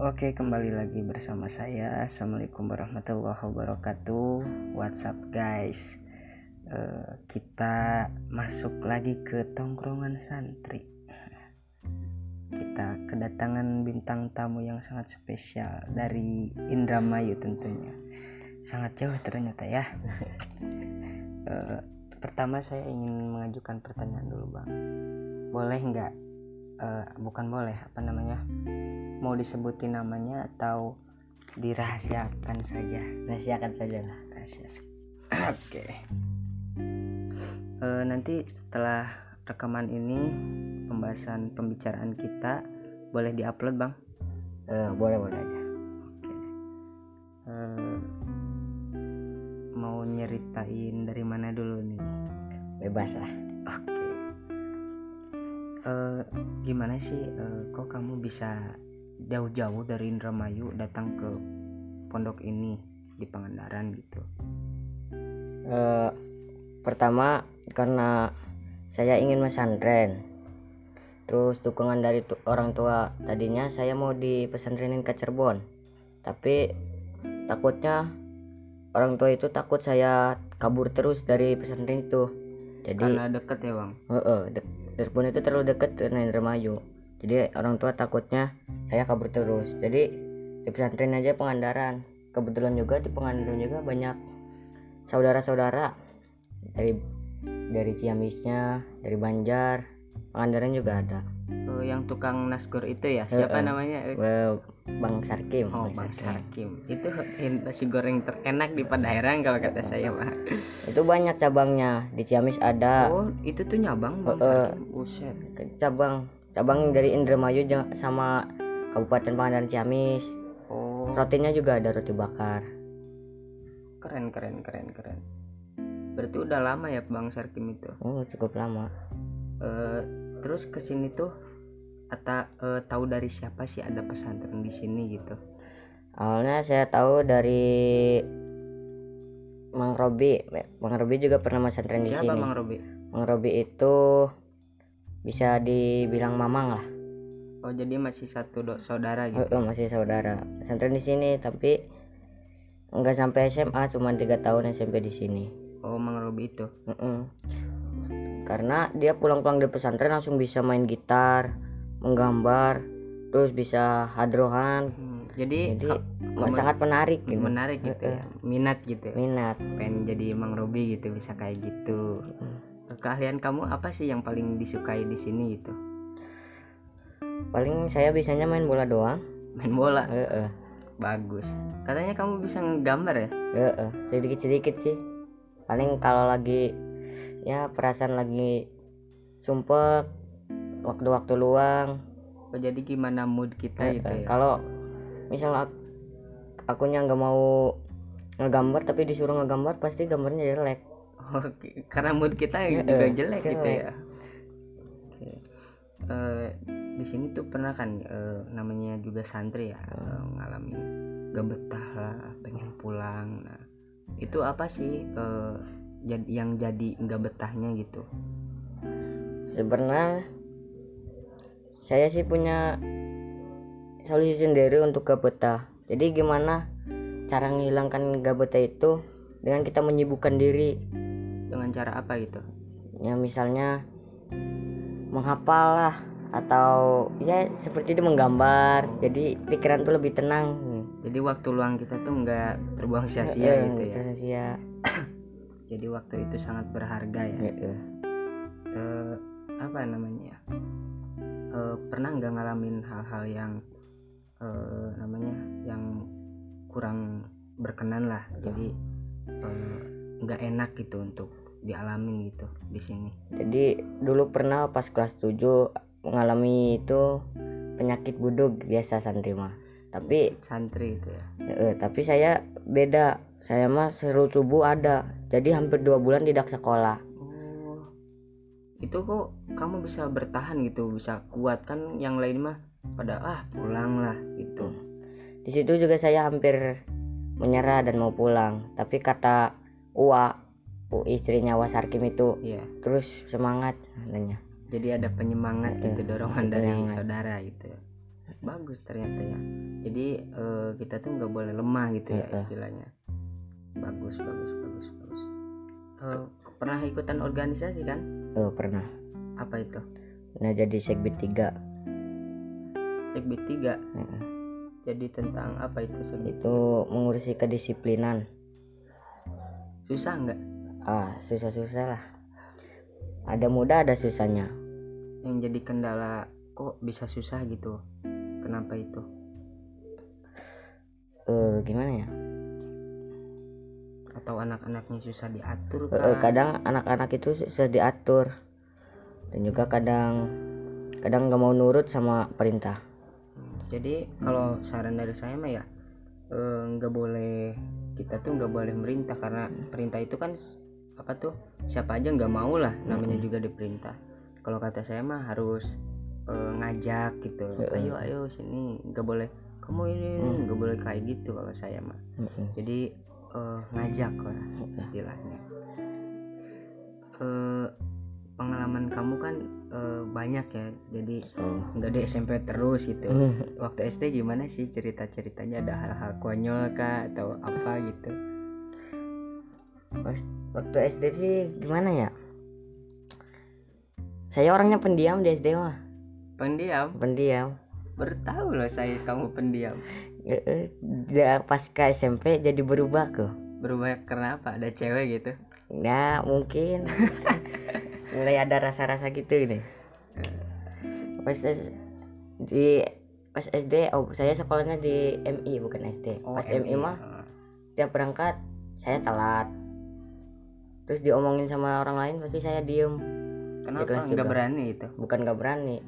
Oke, kembali lagi bersama saya. Assalamualaikum warahmatullahi wabarakatuh. What's up, guys? Eh, kita masuk lagi ke tongkrongan santri. Kita kedatangan bintang tamu yang sangat spesial dari Indramayu tentunya. Sangat jauh ternyata ya. Eh, pertama saya ingin mengajukan pertanyaan dulu, Bang. Boleh nggak? Eh, bukan boleh, apa namanya? mau disebutin namanya atau dirahasiakan saja. Rahasiakan saja lah rahasia. Oke. Eh, nanti setelah rekaman ini pembahasan pembicaraan kita boleh diupload bang? Eh, boleh boleh aja. Oke. Eh, mau nyeritain dari mana dulu nih? Bebas lah. Oke Eh, gimana sih? Eh, kok kamu bisa jauh-jauh dari Indramayu datang ke pondok ini di Pangandaran gitu? Eh, pertama karena saya ingin pesantren terus dukungan dari tu- orang tua. Tadinya saya mau di pesantrenin ke Cirebon. Tapi takutnya orang tua itu takut saya kabur terus dari pesantren itu. Jadi karena deket ya bang? Heeh, dek- Cirebon itu terlalu dekat dengan Indramayu. Jadi orang tua takutnya saya kabur terus. Jadi di pesantren aja Pangandaran. Kebetulan juga di Pangandaran juga banyak saudara-saudara dari dari Ciamisnya, dari Banjar, Pangandaran juga ada. Eh, yang tukang nasgor itu ya siapa Heeh. namanya Eh, Well, Bang Sarkim. oh bang Sarkim itu in- nasi goreng terenak di Padairan kalau kata saya pak Itu banyak cabangnya. Di Ciamis ada oh itu tuh nyabang bang Heeh. Sarkim buset cabang cabang dari Indramayu sama Kabupaten Pangandaran Ciamis. oh Rotinya juga ada roti bakar. keren keren keren keren berarti udah lama ya bang Sarkim itu Oh, cukup lama. Eh, terus ke sini tuh atau tahu dari siapa sih ada pesantren di sini gitu Awalnya saya tahu dari Mang Robi. Mang Robi juga pernah pesantren di siapa sini. bang Robi Mang Robi itu bisa dibilang mamang lah. oh jadi masih satu do- saudara gitu Heeh, masih saudara. Pesantren di sini tapi nggak sampai SMA, cuma tiga tahun SMP di sini. oh bang Robi itu Heeh. Karena dia pulang-pulang dari pesantren langsung bisa main gitar, menggambar, terus bisa hadrohan. Hmm, jadi, Jadi kamu- sangat menarik gitu. menarik gitu ya minat gitu ya. Minat. pengen jadi Mang Robi gitu bisa kayak gitu keahlian kamu apa sih yang paling disukai di sini gitu Paling saya bisanya main bola doang. main bola Heeh. bagus katanya kamu bisa ngegambar ya Heeh, sedikit-sedikit sih. Paling kalau lagi ya perasaan lagi sumpek waktu-waktu luang. oh, jadi gimana mood kita Heeh, gitu ya Kalau misal ak- akunya nggak mau ngegambar tapi disuruh ngegambar pasti gambarnya jelek. Oke, karena mood kita Heeh, juga jelek gitu ya Oke. Eh, di sini tuh pernah kan eh, namanya juga santri ya eh, ngalamin gak betah lah pengen pulang nah itu apa sih eh, jad- yang jadi nggak betahnya gitu? Sebenarnya saya sih punya solusi sendiri untuk gak betah. Jadi gimana cara menghilangkan gak betah itu? Dengan kita menyibukkan diri. Dengan cara apa gitu? Ya misalnya menghafal lah atau ya seperti itu menggambar. Jadi pikiran tuh lebih tenang. Jadi waktu luang kita tuh nggak terbuang sia-sia gitu ya? sia-sia. jadi waktu itu sangat berharga ya. Eh, eh. Eh, apa namanya ya? Eh, pernah nggak ngalamin hal-hal yang eh, namanya yang kurang berkenan lah? Jadi eh, nggak enak gitu untuk dialamin gitu di sini. Jadi dulu pernah pas kelas 7 mengalami itu penyakit budug biasa santri mah. Tapi santri itu ya? Eh, tapi saya beda saya mah seru tubuh ada. Jadi hampir dua bulan tidak sekolah. Oh. Itu kok kamu bisa bertahan gitu bisa kuat kan? Yang lain mah pada ah pulang lah gitu. Di situ juga saya hampir menyerah dan mau pulang. Tapi kata Uwa U istrinya Wasarkim itu Iya. Terus semangat katanya. Jadi ada penyemangat Iya, gitu dorongan masih dari penyemangat. saudara gitu bagus ternyata ya. Jadi eh, kita tuh nggak boleh lemah gitu ya Heeh. istilahnya bagus bagus bagus bagus. Eh, pernah ikutan organisasi kan? Oh pernah. Apa itu? Nah jadi segbit 3 segbit 3 jadi tentang apa itu segbit itu mengurusi kedisiplinan. Susah nggak? Ah susah-susah lah. Ada mudah ada susahnya. Yang jadi kendala kok bisa susah gitu? Kenapa itu? Eh gimana ya atau anak-anaknya susah diatur Eh, eh, kah? kadang anak-anak itu susah diatur. Dan juga kadang kadang nggak mau nurut sama perintah. Jadi kalau saran dari saya mah ya eh, nggak boleh kita tuh nggak boleh merintah. Karena perintah itu kan apa tuh siapa aja nggak mau lah. Namanya juga diperintah. Kalau kata saya mah harus eh, ngajak gitu. Ayo ayo sini. Nggak boleh kamu ini nggak boleh kayak gitu kalau saya mah. Jadi eh, ngajak lah istilahnya. Eh, pengalaman kamu kan eh, banyak ya jadi Oh. nggak di SMP terus gitu. Mm. waktu SD gimana sih cerita ceritanya ada hal-hal konyol kah atau apa gitu? Pas- waktu SD sih gimana ya? Saya orangnya pendiam di SD mah. Pendiam? Pendiam. Baru tahu loh saya kamu pendiam ya, pas ke SMP jadi berubah kok. Berubah karena apa? Ada cewek gitu? Ya mungkin. Mulai ada rasa-rasa gitu nih pas di pas SD oh saya sekolahnya di MI bukan SD pas MI mah Ah. setiap berangkat saya telat. Terus diomongin sama orang lain pasti saya diem. Kenapa? Nggak berani itu? Bukan gak berani.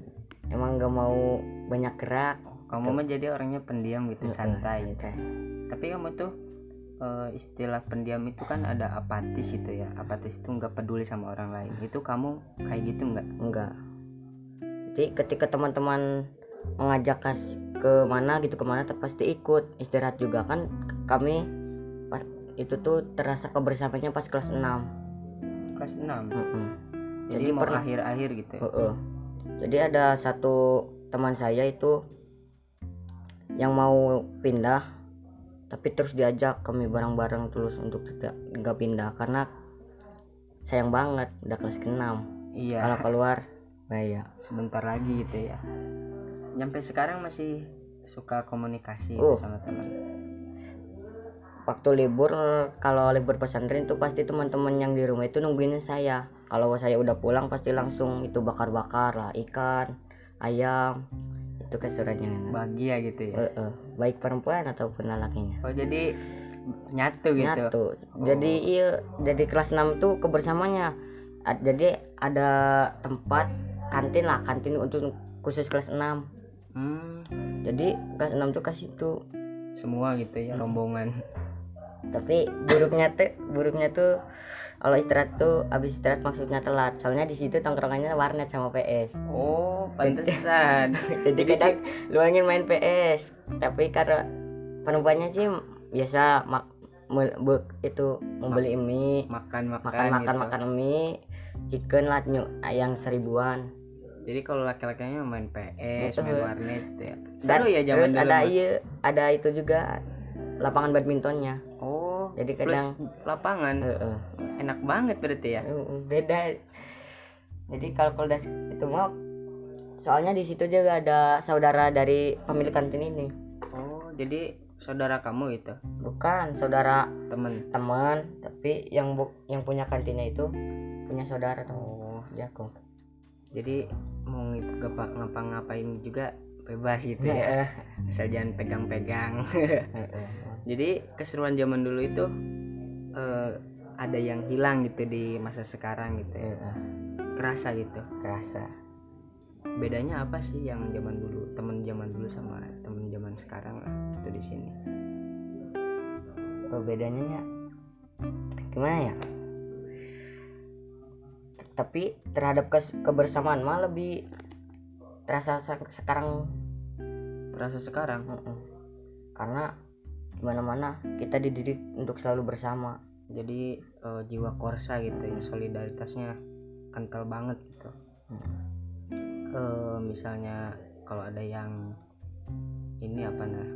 Emang gak mau banyak gerak kamu mah jadi orangnya pendiam gitu Heeh, santai santai. tapi kamu tuh eh, istilah pendiam itu kan ada apatis itu ya. Apatis itu nggak peduli sama orang lain. Itu kamu kayak gitu nggak? Enggak jadi ketika teman-teman mengajak kas ke mana gitu ke mana pasti ikut istirahat juga kan. Kami itu tuh terasa kebersamaannya pas kelas 6 kelas 6 Mm-mm. jadi, Jadi mau akhir-akhir gitu? Ya? Heeh. jadi ada satu teman saya itu yang mau pindah tapi terus diajak kami bareng-bareng terus untuk tidak nggak pindah. Karena sayang banget udah kelas ke-6 iya. Kalau keluar bahaya sebentar lagi gitu ya. Nyampe sekarang masih suka komunikasi gitu sama teman waktu libur kalau libur pesantren itu pasti teman-teman yang di rumah itu nungguin saya. Kalau saya udah pulang pasti langsung itu bakar-bakar lah ikan ayam itu keseruannya bahagia gitu ya? Eh, eh, baik perempuan ataupun lelakinya oh jadi nyatu gitu? Nyatu. Jadi iya jadi kelas 6 tuh kebersamanya A- jadi ada tempat kantin lah kantin untuk khusus kelas 6 hmm, jadi kelas 6 tuh kasih tuh semua gitu ya Hmm. rombongan. Tapi buruknya tuh buruknya tuh kalau istirahat tuh abis istirahat maksudnya telat. Soalnya di situ tongkrongannya warnet sama PS oh pantesan. jadi kadang luangin main PS tapi karena perempuannya sih biasa mak itu membeli mie. makan makan makan makan gitu. makan mie. Chicken lah nyu- yang seribuan. Jadi kalau laki-lakinya main PS Itu. main warnet ya. Dan seru ya zaman terus ada iya ada itu juga lapangan badmintonnya. Oh jadi plus kadang lapangan? Eh, eh. enak banget berarti ya? Uh, beda. Jadi kalau kalau das itu mau soalnya di situ juga ada saudara dari pemilik kantin ini. Oh jadi saudara kamu itu? Bukan saudara temen. Teman tapi yang bu yang punya kantinnya itu punya saudara. Teman oh jago jadi mau ngapa-ngapain juga bebas gitu ya? Ya asal jangan pegang-pegang jadi keseruan zaman dulu itu eh, ada yang hilang gitu di masa sekarang gitu ya. Kerasa gitu. Kerasa. Bedanya apa sih yang zaman dulu temen zaman dulu sama temen zaman sekarang lah itu di sini? Oh, bedanya ya gimana ya? Tapi terhadap kes- kebersamaan mah lebih terasa se- sekarang. Terasa sekarang? Karena gimana mana kita dididik untuk selalu bersama. Jadi eh, jiwa korsa gitu ya solidaritasnya kental banget gitu. Eh, misalnya kalau ada yang ini apa nah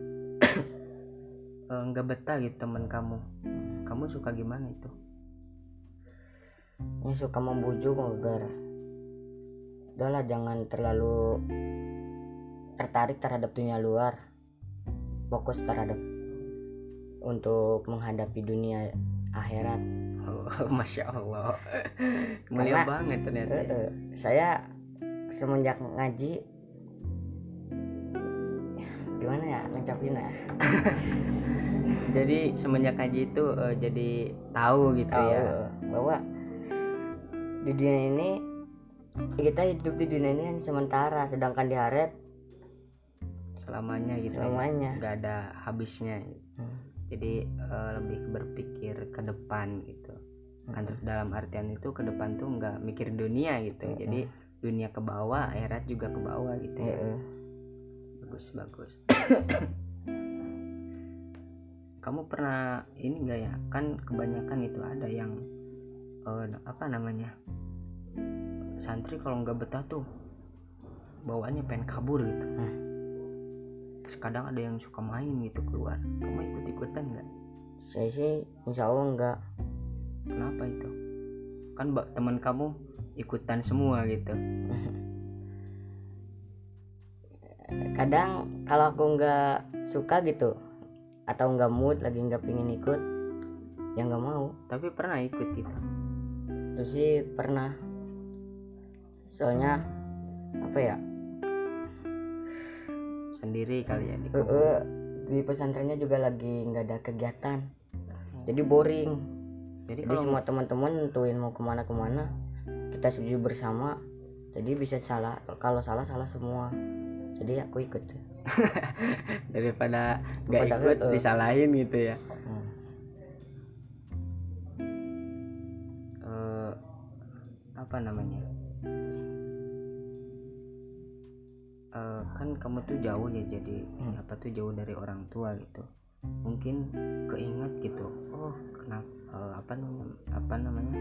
nggak betah gitu teman kamu. Kamu suka gimana itu? Ini suka membujuk agar udahlah jangan terlalu tertarik terhadap dunia luar. Fokus terhadap untuk menghadapi dunia akhirat oh, masya allah mulia Karena- banget ternyata ya. Eh, eh, saya semenjak ngaji gimana ya ngecapin ya jadi semenjak ngaji itu eh, jadi tahu gitu tahu ya bahwa di dunia ini kita hidup di dunia ini hanya sementara sedangkan di akhirat selamanya gitu ya. selamanya nggak ada habisnya Hmm. Jadi eh, lebih berpikir ke depan gitu. Kan dalam artian itu ke depan tuh nggak mikir dunia gitu Mm-mm. jadi dunia ke bawah akhirat juga ke bawah gitu ya. Eh. bagus bagus. Kamu pernah ini nggak ya? Kan kebanyakan itu ada yang eh, apa namanya santri kalau nggak betah tuh bawaannya pengen kabur gitu. Hmm. Terus kadang ada yang suka main gitu keluar. Kamu ikut ikutan nggak? Saya sih insya Allah enggak kenapa itu? Kan ba- teman kamu ikutan semua gitu. Kadang kalau aku nggak suka gitu atau nggak mood lagi nggak pingin ikut ya nggak mau. Tapi pernah ikut gitu? Itu sih pernah. Soalnya apa ya sendiri kali ya di eh, eh, di pesantrennya juga lagi nggak ada kegiatan. Jadi boring. Jadi jadi semua teman-teman nentuin mau ke mana ke mana kita setuju bersama. Jadi bisa salah kalau salah salah semua. Jadi aku ikut. Daripada nggak ikut eh. disalahin gitu ya. Hmm. Eh, apa namanya Eh, kan kamu tuh jauh ya jadi Hmm. apa tuh jauh dari orang tua gitu. Mungkin keinget gitu oh kenapa apa namanya apa namanya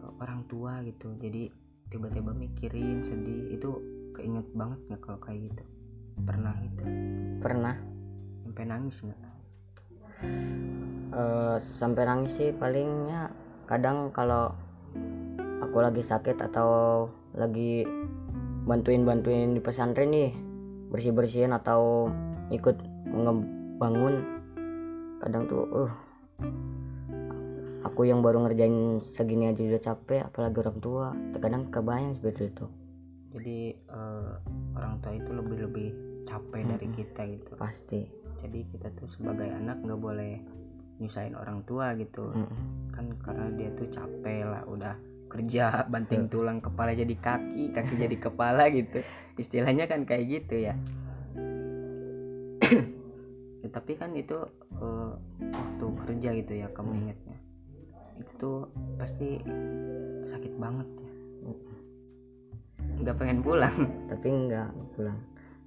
eh, orang tua gitu. Jadi tiba-tiba mikirin sedih itu keinget banget nggak kalau kayak gitu? Pernah gitu? Pernah. Sampai nangis nggak? Eh, sampai nangis sih palingnya. Kadang kalau aku lagi sakit atau lagi bantuin bantuin di pesantren nih bersih bersihin atau ikut ngebangun. Kadang tuh uh aku yang baru ngerjain segini aja udah capek apalagi orang tua terkadang kebayang seperti itu. Jadi eh, orang tua itu lebih lebih capek dari Mm-mm. kita gitu. Pasti. Jadi kita tuh sebagai anak nggak boleh nyusahin orang tua gitu. Mm-mm. kan karena dia tuh capek lah udah kerja banting tulang kepala jadi kaki kaki jadi kepala gitu. Istilahnya kan kayak gitu ya. Ya, tapi kan itu eh, waktu kerja gitu ya kamu Hmm. ingetnya. Itu tuh pasti sakit banget ya. Nggak pengen pulang. Tapi enggak pulang.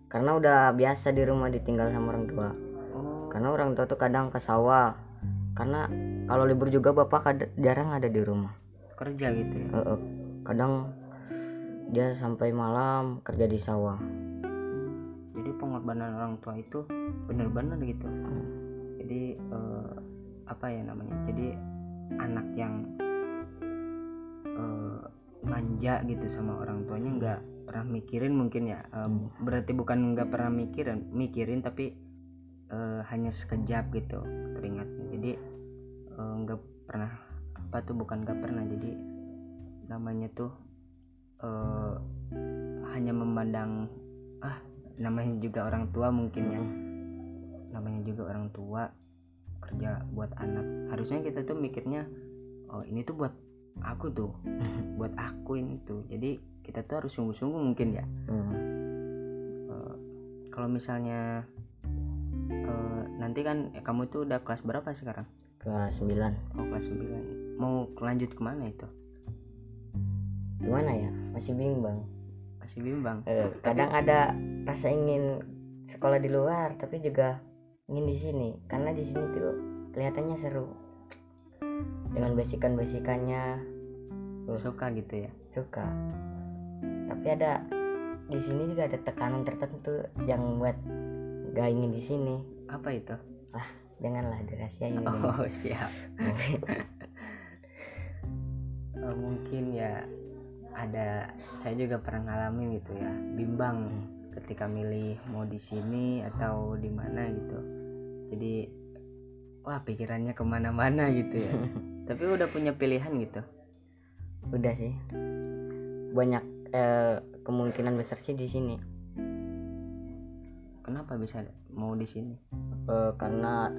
Karena udah biasa di rumah ditinggal sama orang tua. Oh. Karena orang tua tuh kadang ke sawah karena kalau libur juga bapak jarang ada di rumah kerja gitu ya? Eh, eh, kadang dia sampai malam kerja di sawah. Jadi pengorbanan orang tua itu bener-bener gitu. Hmm. jadi eh, apa ya namanya? Jadi anak yang eh, manja gitu sama orang tuanya nggak pernah mikirin mungkin ya. Eh, Hmm. berarti bukan nggak pernah mikirin mikirin tapi eh, hanya sekejap gitu teringatnya jadi nggak pernah apa tuh bukan nggak pernah. Jadi namanya tuh eh, hanya memandang ah namanya juga orang tua mungkin ya. Namanya juga orang tua kerja buat anak. Harusnya kita tuh mikirnya oh ini tuh buat aku tuh buat aku ini tuh. Jadi kita tuh harus sungguh-sungguh mungkin ya. Hmm. Eh, kalau misalnya eh, nanti kan eh, kamu tuh udah kelas berapa sekarang kelas 9 oh kelas 9 mau lanjut ke mana itu? Gimana ya? Masih bimbang. Masih bimbang? Eh, kadang ada rasa ingin sekolah di luar tapi juga ingin di sini. Karena di sini tuh kelihatannya seru. Dengan basikan basikannya suka gitu ya? Suka. Tapi ada di sini juga ada tekanan tertentu yang buat gak ingin di sini. Apa itu janganlah dirahasiain oh siap. Eh, mungkin ya ada saya juga pernah ngalamin gitu ya bimbang ketika milih mau di sini atau di mana gitu. Jadi wah pikirannya ke mana-mana gitu ya. Tapi udah punya pilihan gitu. Udah sih. Banyak eh, kemungkinan besar sih di sini kenapa bisa mau di sini? Eh, karena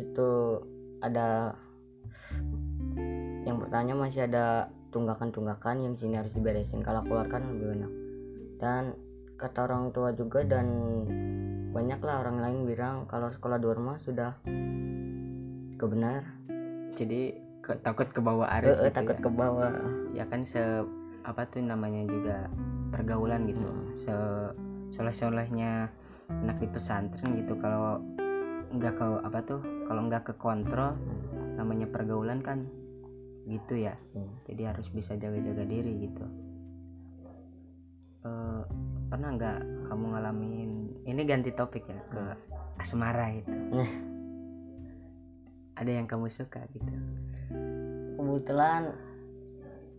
itu ada yang pertanyaan masih ada tunggakan-tunggakan yang sini harus diberesin. Kalau keluar kan lebih banyak. Dan kata orang tua juga dan banyaklah orang lain bilang kalau sekolah di rumah sudah kebenar. Jadi ke- takut ke bawah arus eh, gitu takut ya. ke bawah. Ya kan se apa tuh namanya juga pergaulan gitu. Hmm. se soleh-solehnya anak di pesantren gitu. Kalau nggak ke apa tuh kalau nggak ke kontrol namanya pergaulan kan gitu ya. Hmm. jadi harus bisa jaga-jaga diri gitu. Eh, pernah nggak kamu ngalamin ini ganti topik ya ke asmara itu? Nah. ada yang kamu suka gitu? Kebetulan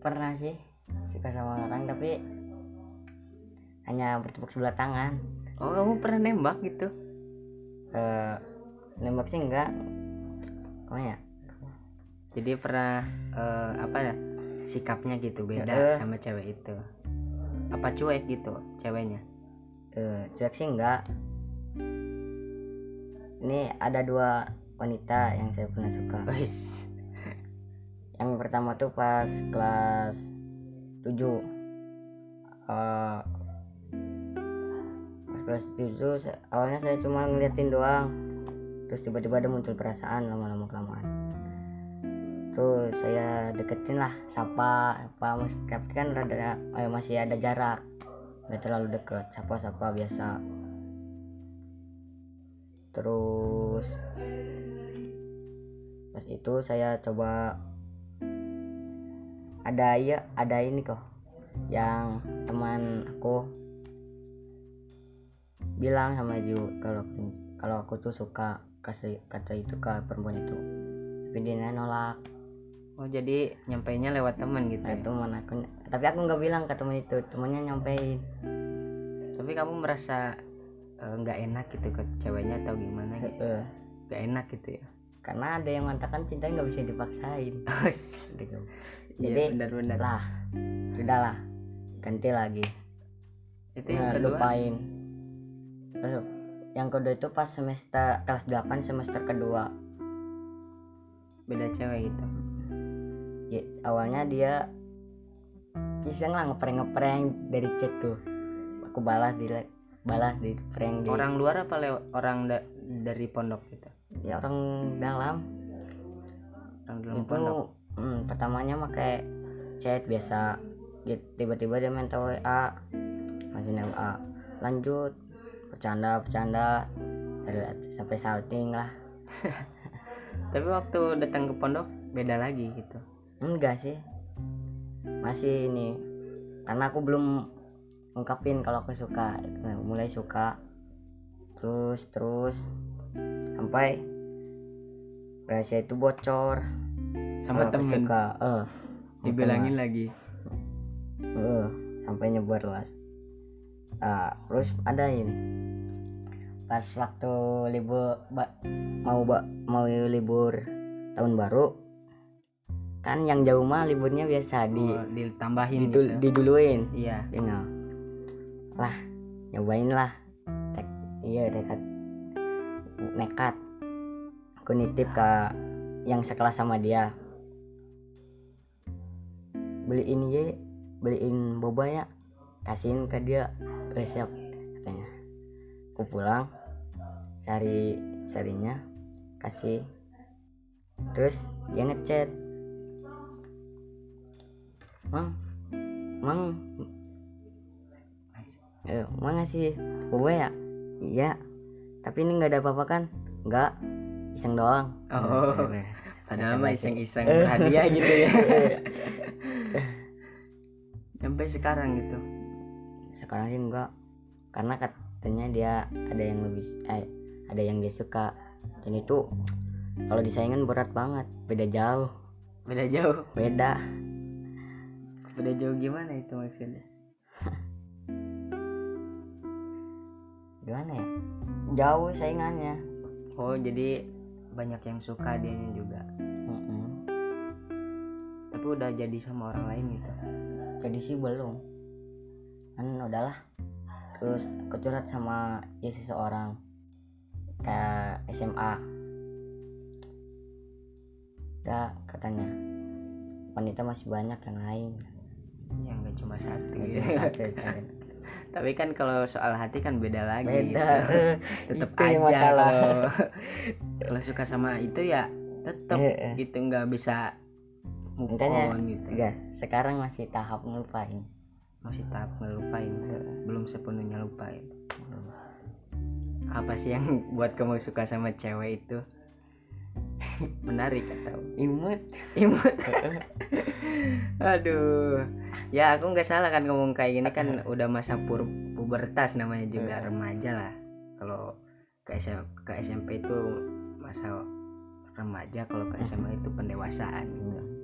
pernah sih suka sama orang tapi hanya bertepuk sebelah tangan oh kamu pernah nembak gitu? Eh nembak sih enggak. Oh ya? Jadi pernah eh, apa ya sikapnya gitu beda Heeh. sama cewek itu. Apa cuek gitu ceweknya? Eh cuek sih enggak. Ini ada dua wanita yang saya pernah suka. Yang pertama tuh pas kelas 7 Eh, pas kelas 7 sa- awalnya saya cuma ngeliatin doang. Terus tiba-tiba ada muncul perasaan lama-lama kelamaan terus saya deketin lah sapa apa tapi kan rada eh, masih ada jarak. Nggak terlalu deket sapa sapa biasa. Terus pas itu saya coba ada ya ada ini kok yang teman aku bilang sama Ju kalau kalau aku tuh suka kasih kata itu ke perempuan itu. Tapi dia nolak. Oh jadi nyampainya lewat teman gitu nah ya? itu mana aku tapi aku nggak bilang ke teman itu temannya nyampein tapi kamu merasa eh, nggak enak gitu ke ceweknya atau gimana gitu? Nggak enak gitu ya? Karena ada yang mengatakan cinta nggak bisa dipaksain. Gitu. iya Jadi, benar-benar. lah udahlah ganti lagi. Itu yang Nah, kedua? lupain Lalu, yang kedua itu pas semester kelas 8 semester kedua. Beda cewek gitu. Ya, awalnya dia iseng lah ngeprank ngeprank dari chat tuh. Aku balas di balas di prank di orang luar apa lewat orang da- dari pondok gitu? Ya orang dalam. Orang dalam itu pondok. hmm, pertamanya pakai chat biasa. Dia- tiba-tiba dia minta WA masih WA lanjut bercanda bercanda sampai salting lah. Tapi waktu datang ke pondok beda lagi gitu. Enggak sih. Masih ini karena aku belum ungkapin kalau aku suka. Mulai suka terus terus sampai rahasia itu bocor. Sama temen? suka eh dibilangin lagi? Eh, sampai nyebar luas nah, terus ada ini pas waktu libur ba- mau ba- mau libur tahun baru kan yang jauh mah liburnya biasa di oh, ditambahin didul- gitu diduluin. Iya. You know. lah nyobain lah. Tek- iya nekat nekat. Aku nitip ke yang sekelas sama dia. Beliin ya beliin boba ya. Kasihin ke dia. "Eh, siap katanya aku pulang cari carinya kasih terus dia ngechat mang mang Eh, mau ngasih boba ya? Iya. Tapi ini nggak ada apa-apa kan? Nggak. Iseng doang. oh Nah, padahal mah Iseng-iseng. berhadiah gitu ya sampai sekarang gitu sekarang sih enggak karena katanya dia ada yang lebih eh ada yang dia suka. Dan itu kalau disaingan berat banget. Beda jauh. Beda jauh? Beda. Beda jauh gimana itu maksudnya? Gimana ya? Jauh saingannya. Oh jadi banyak yang suka dianya juga. Mm-mm. tapi udah jadi sama orang lain gitu? Jadi sih belum. Kan udahlah terus aku curhat sama ya seseorang kayak SMA ya katanya. Wanita masih banyak yang lain. Ya nggak cuma satu Nggak gitu. cuma satu tapi kan kalau soal hati kan beda lagi. Beda. Tetap yang aja masalah. kalau suka sama itu ya tetap Iya. gitu nggak bisa move makanya on gitu. sekarang masih tahap ngelupain masih tahap ngelupain belum sepenuhnya lupain. Apa sih yang buat kamu suka sama cewek itu? Menarik atau? Imut. Imut. Aduh. Ya aku nggak salah kan ngomong kayak gini kan udah masa pur pubertas namanya juga remaja lah. Kalau ke SM, ke SMP itu masa remaja kalau ke SMA itu pendewasaan gitu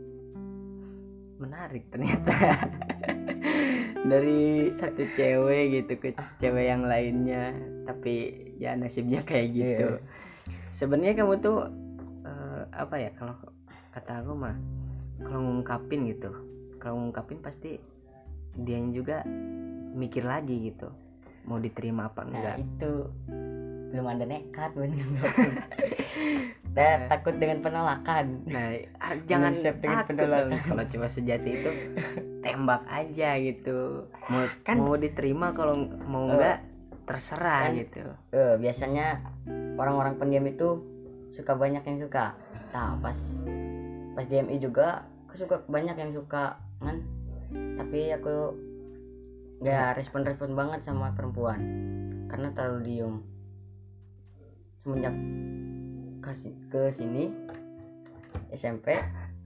menarik ternyata. Dari satu cewek gitu ke cewek yang lainnya tapi ya nasibnya kayak gitu. Iya. sebenarnya kamu tuh eh, apa ya kalau kata aku mah kalau ngungkapin gitu kalau ngungkapin pasti dia juga mikir lagi gitu mau diterima apa nah enggak. itu belum ada nekat Dan takut dengan penolakan. Nah ah, jangan siap dengan takut penolakan. dong. kalau cuma sejati itu tembak aja gitu. Mau Kan- mau diterima kalau mau Eh, enggak terserah kan- gitu. Eh, biasanya orang-orang pendiam itu suka banyak yang suka. Nah pas pas DMI juga aku suka banyak yang suka kan? Tapi aku nggak respon-respon banget sama perempuan karena terlalu diem semenjak kasih ke sini SMP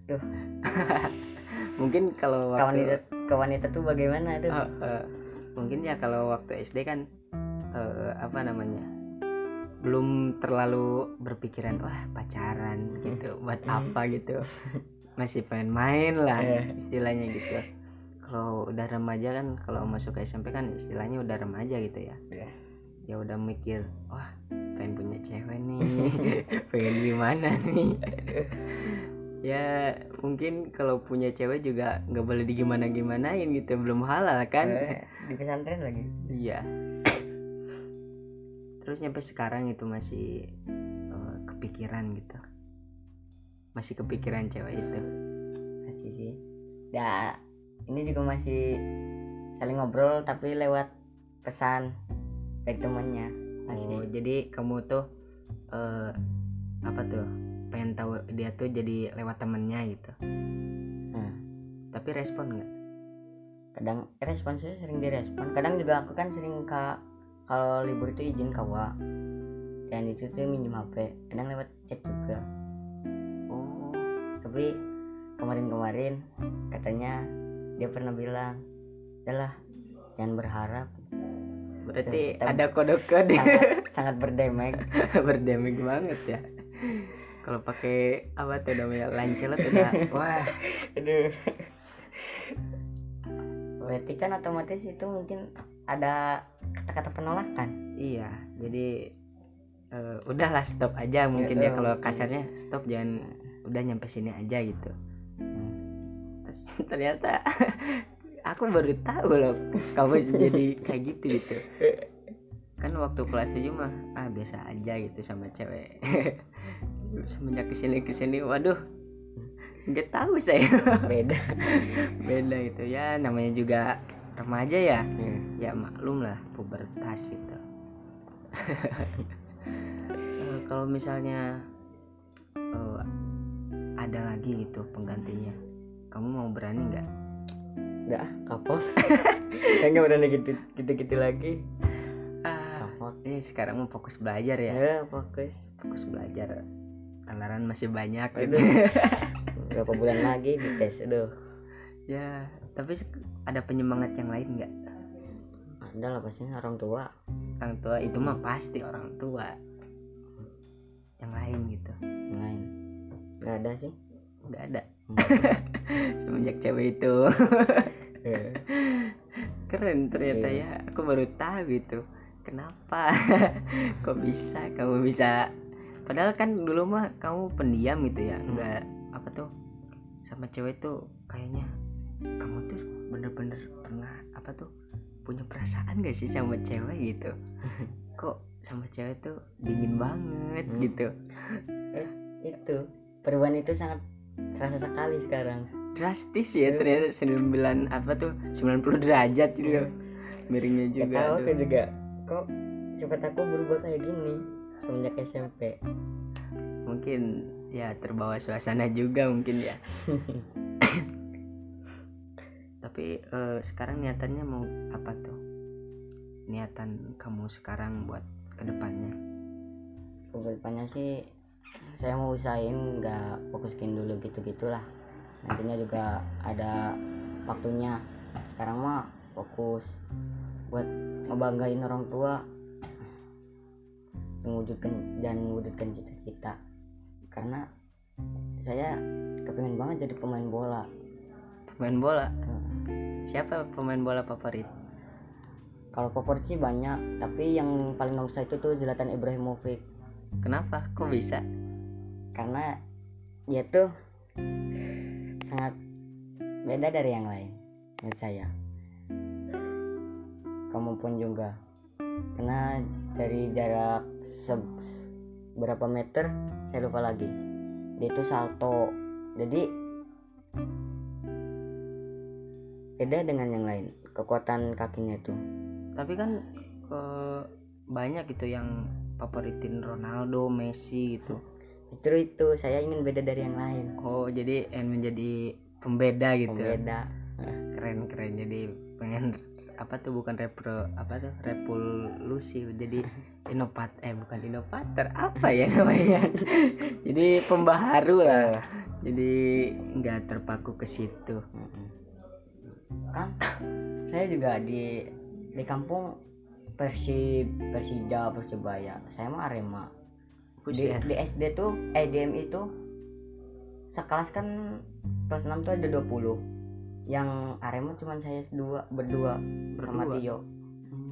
mungkin kalau waktu wanita ke wanita tuh bagaimana tuh? Eh, eh, mungkin ya kalau waktu SD kan eh, apa namanya belum terlalu berpikiran wah pacaran gitu buat apa gitu. Masih pengen main lah Iya. istilahnya gitu. Kalau udah remaja kan kalau masuk ke SMP kan istilahnya udah remaja gitu ya. Iya. ya udah mikir wah cewek nih. Pengen gimana nih? Ya mungkin kalau punya cewek juga nggak boleh digimana gimanain gitu belum halal kan? Eh, di pesantren lagi. Iya. Terus nyampe sekarang itu masih eh, kepikiran gitu. Masih kepikiran cewek itu. masih sih. Ya ini juga masih saling ngobrol tapi lewat pesan dari temannya. Masih. Oh, jadi kamu tuh eh apa tuh? Pengen tahu dia tuh jadi lewat temennya gitu. Hmm. Tapi respon nggak? kadang responsnya sering direspon kadang juga aku kan sering kak kalau libur itu izin kawa dan di situ minjem HP kadang lewat chat juga Oh, tapi kemarin-kemarin katanya dia pernah bilang udahlah jangan berharap berarti ada kode-kode sangat sangat berdemek berdamage banget ya. Kalau pakai apa tuh namanya lancelot udah wah aduh berarti kan otomatis itu mungkin ada kata-kata penolakan Iya, jadi eh, udahlah stop aja mungkin ya Iya, kalau kasarnya stop jangan udah nyampe sini aja gitu. Hmm. Terus ternyata aku baru tahu loh kamu jadi kayak gitu gitu. Kan waktu kelas 7 mah ah biasa aja gitu sama cewek. Semenjak ke sini ke sini, waduh nggak tahu saya beda beda itu ya namanya juga remaja ya Hmm. ya maklum lah pubertas gitu Eh, kalau misalnya eh, ada lagi gitu penggantinya kamu mau berani nggak udah kapok kayaknya udah gitu gitu gitu lagi. Ah. Kapok ini sekarang mau fokus belajar ya? Ya fokus. Fokus belajar. Anggaran masih banyak gitu. Berapa bulan lagi dites aduh. Ya tapi ada penyemangat yang lain nggak? Ada lah pastinya orang tua. Orang tua itu mah pasti orang tua. Yang lain gitu. Yang lain. Nggak ada sih. Nggak ada. semenjak cewek itu. Keren ternyata Iya. ya. Aku baru tahu gitu kenapa? Kok bisa? Kamu bisa? Padahal kan dulu mah kamu pendiam gitu ya. Hmm. nggak apa tuh sama cewek tuh kayaknya kamu tuh bener-bener pernah apa tuh punya perasaan gak sih sama cewek gitu? Kok sama cewek tuh dingin banget Hmm. gitu? Itu perubahan itu sangat terasa sekali sekarang. Drastis ya Iya. ternyata 9 apa tuh 90 derajat gitu. Iya. miringnya Gak juga. tahu aku juga kok sifat aku berubah kayak gini semenjak SMP mungkin ya terbawa suasana juga mungkin ya. Tapi eh, sekarang niatannya mau apa tuh? Niatan kamu sekarang buat ke depannya ke depannya sih saya mau usahain nggak fokuskin dulu gitu gitulah nantinya juga ada waktunya. Sekarang mah fokus buat ngebanggain orang tua. Mewujudkan dan mewujudkan cita-cita. Karena saya kepengen banget jadi pemain bola. Pemain bola? Hmm. siapa pemain bola favorit? Kalau favorit sih banyak tapi yang paling nomor satu tuh Zlatan Ibrahimovic. Kenapa? Kok bisa karena dia tuh sangat beda dari yang lain menurut saya. Kamu pun juga. Karena dari jarak berapa meter saya lupa lagi. Dia itu salto. Jadi beda dengan yang lain kekuatan kakinya itu. Tapi kan eh, banyak gitu yang favoritin Ronaldo Messi gitu justru itu saya ingin beda dari yang lain. Oh jadi eh, menjadi pembeda gitu. Beda keren keren. Jadi pengen apa tuh bukan repro apa tuh revolusi jadi inovat eh bukan inovator apa ya namanya? Jadi pembaharu lah. Jadi nggak terpaku ke situ. Kan saya juga di di kampung Persib Persija Persebaya. Saya mah Arema di, Buset. di SD tuh EDM itu sekelas kan kelas 6 tuh ada 20 yang Arema cuma saya dua berdua, sama Berdua? Tio.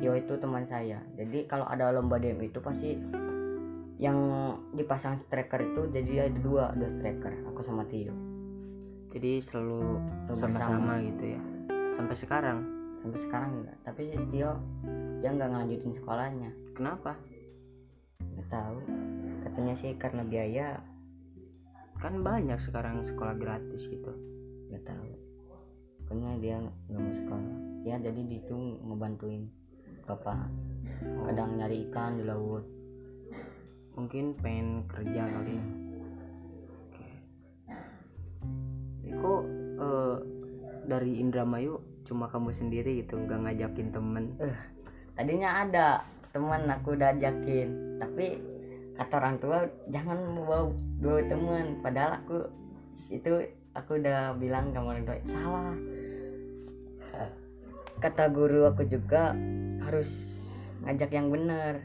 Tio itu teman saya. Jadi kalau ada lomba DM itu pasti yang dipasang striker itu jadi ada dua dua striker aku sama Tio. Jadi selalu Selalu sama-sama gitu ya? Sampai sekarang? Sampai sekarang juga tapi si Tio dia nggak ngelanjutin sekolahnya. Kenapa? Nggak tahu katanya sih karena biaya kan banyak sekarang sekolah gratis gitu. Nggak tahu. Pokoknya dia nggak mau sekolah. Ya jadi itu ngebantuin bapak. Kadang nyari ikan di laut. Mungkin pengen kerja kali ya. Kok eh, dari Indramayu cuma kamu sendiri gitu nggak ngajakin temen? Tadinya ada teman aku udah ajakin. Tapi kata orang tua jangan bawa dua teman. Padahal aku itu aku udah bilang ke orang tua salah. Kata guru aku juga harus ngajak yang benar.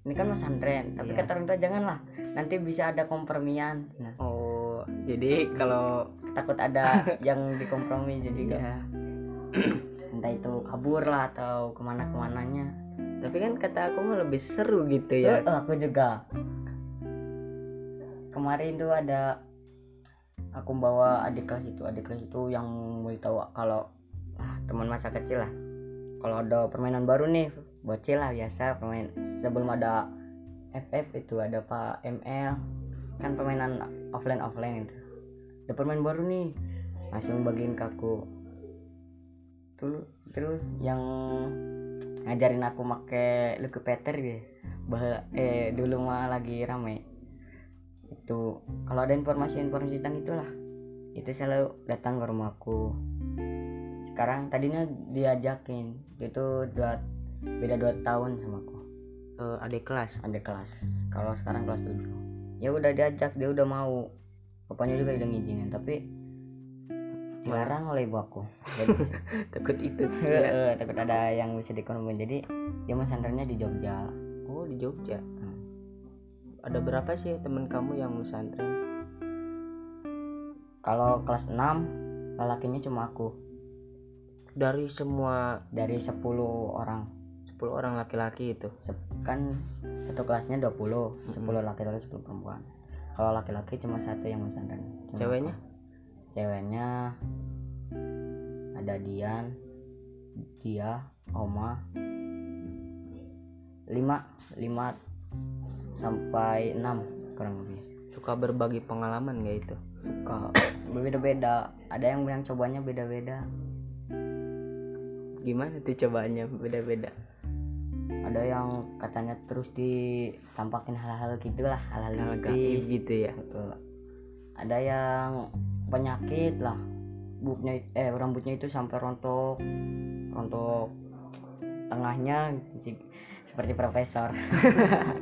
Ini kan pesantren tapi Iya. kata orang tua janganlah nanti bisa ada kompromian. Nah, oh jadi kalau takut ada yang dikompromi jadi gak ya entah itu kabur lah atau ke mana ke mananya tapi kan kata aku mah lebih seru gitu ya. Eh, aku juga. Kemarin tuh ada aku bawa adik kelas itu adik kelas itu yang mau tahu kalau ah, teman masa kecil lah. Kalau ada permainan baru nih bocil lah biasa pemain sebelum ada FF itu ada Pak ML kan permainan offline offline itu. Ada permainan baru nih langsung bagiin ke aku. Tuh, terus yang ngajarin aku make Lucky Peter gitu bah eh dulu mah lagi rame. Itu kalau ada informasi-informasi tentang itulah. Itu selalu datang ke rumahku sekarang tadinya diajakin dia itu dua beda dua tahun sama aku. Eh, adik kelas? Ada kelas. Kalau sekarang kelas 7 ya udah diajak dia udah mau. Bapaknya juga udah ngizinin tapi dilarang oleh ibu aku. Jadi takut itu. Ya. takut ada yang bisa dikonomin jadi dia pesantrennya di Jogja. Oh di Jogja? Hmm. ada berapa sih teman kamu yang pesantren kalau kelas 6 lelakinya cuma aku. Dari semua dari 10 orang. 10 orang laki-laki itu? Kan satu kelasnya 20 10 Mm-mm. laki-laki 10 perempuan. Kalau laki-laki cuma satu yang pesantren Cuma Ceweknya? aku. Ceweknya ada Dian dia Oma. Lima lima sampai enam kurang lebih. Suka berbagi pengalaman gak itu? Suka beda-beda. Ada yang bilang cobanya beda-beda. Gimana tuh cobaannya beda-beda? Ada yang katanya terus ditampakin hal-hal gitulah hal-hal mistis. gitu ya? Betul. ada yang penyakit lah. Buknya eh rambutnya itu sampai rontok rontok tengahnya seperti profesor.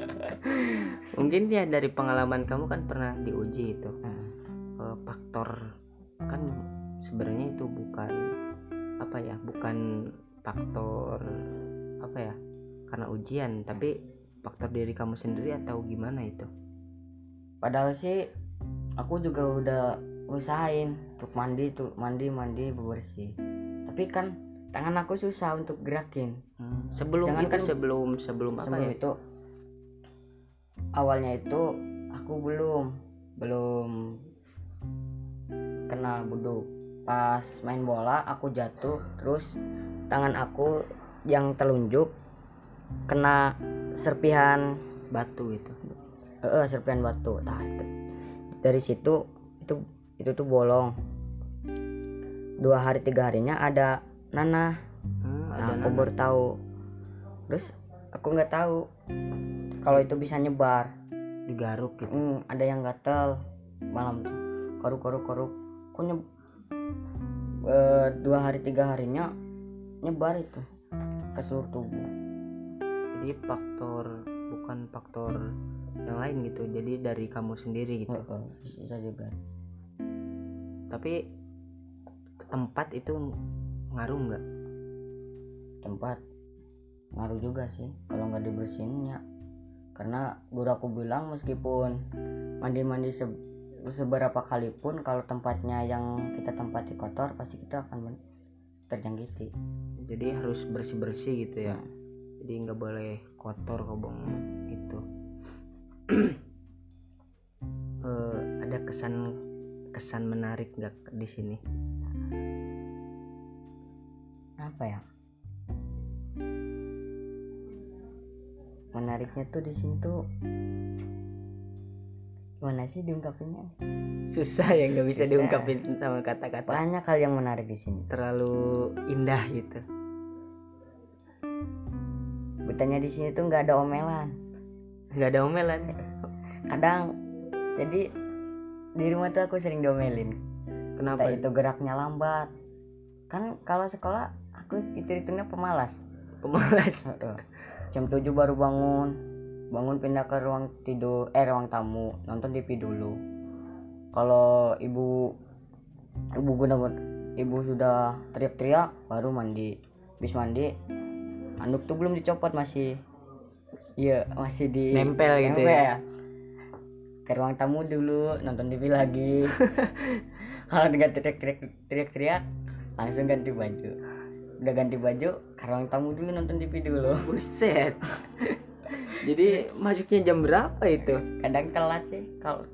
Mungkin ya dari pengalaman kamu kan pernah diuji itu. Hmm. eh, faktor kan sebenarnya itu bukan apa ya bukan faktor apa ya karena ujian tapi faktor diri kamu sendiri atau gimana itu? Padahal sih aku juga udah usahain untuk mandi tuh mandi mandi bersih tapi kan tangan aku susah untuk gerakin. Sebelum Jangan itu kan- sebelum sebelum apa sebelum ya? itu awalnya itu aku belum belum kena buduk pas main bola aku jatuh terus tangan aku yang telunjuk kena serpihan batu itu. Eh serpihan batu. Nah itu dari situ itu tuh bolong. Dua hari tiga harinya ada nanah. Hmm, nah, ada aku baru tahu. Terus aku nggak tahu kalau itu bisa nyebar. Digaruk gitu? Hmm, ada yang gatel malam tuh. Koruk koruk koruk. Kok nyeb eh, dua hari tiga harinya nyebar itu ke seluruh tubuh. Jadi faktor bukan faktor yang lain gitu. Jadi dari kamu sendiri gitu? Bisa juga tapi tempat itu ngaruh nggak? Tempat? Ngaruh juga sih kalau nggak dibersihinnya karena guru aku bilang meskipun mandi-mandi se- seberapa kali pun kalau tempatnya yang kita tempati kotor pasti kita akan terjangkiti. Jadi harus bersih bersih gitu ya. Jadi nggak boleh kotor kobong itu. Eh, ada kesan kesan menarik nggak di sini? Apa ya? Menariknya tuh di sini tuh gimana sih diungkapinnya susah ya nggak bisa Susah. diungkapin sama kata-kata. Banyak hal yang menarik di sini. Terlalu indah gitu. Betanya di sini tuh nggak ada omelan. Nggak ada omelan. Kadang jadi di rumah tuh aku sering diomelin. Kenapa entah itu geraknya lambat. Kan kalau sekolah aku itu hitungnya pemalas. Pemalas? Jam 7 baru bangun. Bangun pindah ke ruang tidur eh ruang tamu. Nonton TV dulu. Kalau ibu ibu guna ibu sudah teriak-teriak baru mandi. Habis mandi anduk tuh belum dicopot masih. Iya masih di Nempel gitu nempel. ya? Ke ruang tamu dulu nonton TV lagi. Kalau dengan teriak-teriak teriak-teriak langsung ganti baju. Udah ganti baju ke ruang tamu dulu nonton TV dulu. Buset. Jadi masuknya jam berapa itu? Kadang telat sih kalau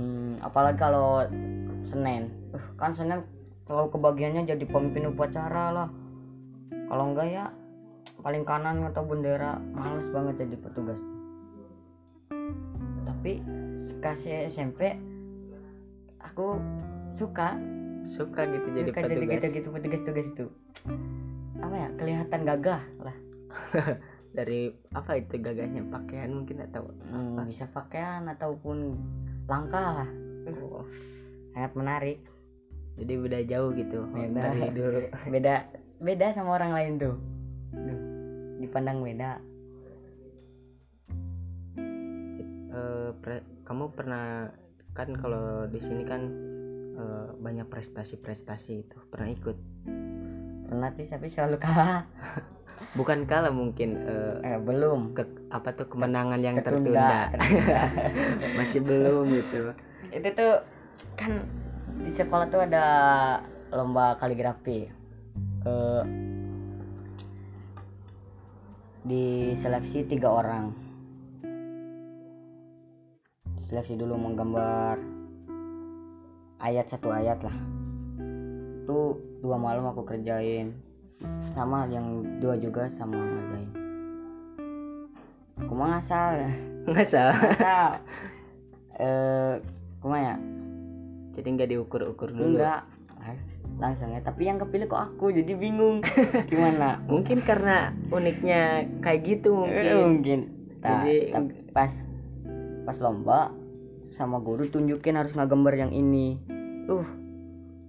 hmm, apalagi kalau Senin. Uh, kan Senin kalau kebagiannya jadi pemimpin upacara lah. Kalau enggak ya paling kanan atau bendera males banget jadi petugas tapi kasih SMP aku suka. Suka gitu jadi suka jadi petugas. gitu gitu petugas-tugas itu. Apa ya kelihatan gagah lah. Dari apa itu gagahnya? Pakaian mungkin atau Hmm, apa bisa pakaian ataupun langkah lah. Sangat menarik. Jadi beda jauh gitu Beda. dari dulu. Beda beda sama orang lain tuh. Dipandang beda Pre- kamu pernah kan kalau di sini kan eh, banyak prestasi-prestasi itu. Pernah ikut? Pernah sih tapi selalu kalah. Bukan kalah mungkin eh, eh, belum. ke apa tuh kemenangan yang Ketunda. tertunda. masih belum gitu. Itu tuh kan di sekolah tuh ada lomba kaligrafi. Eh diseleksi tiga orang diseleksi dulu menggambar ayat satu ayat lah. Itu dua malam aku kerjain. Sama yang dua juga sama ngerjain aku mah ngasal nggak salah ngasal eh ya? Jadi nggak diukur-ukur dulu. Enggak. Langsung ya. Tapi yang kepilih kok aku jadi bingung. Gimana? Mungkin karena uniknya kayak gitu Eh, mungkin. Mungkin Nah, Jadi- tapi pas pas lomba sama guru tunjukin harus ngegambar yang ini. Uh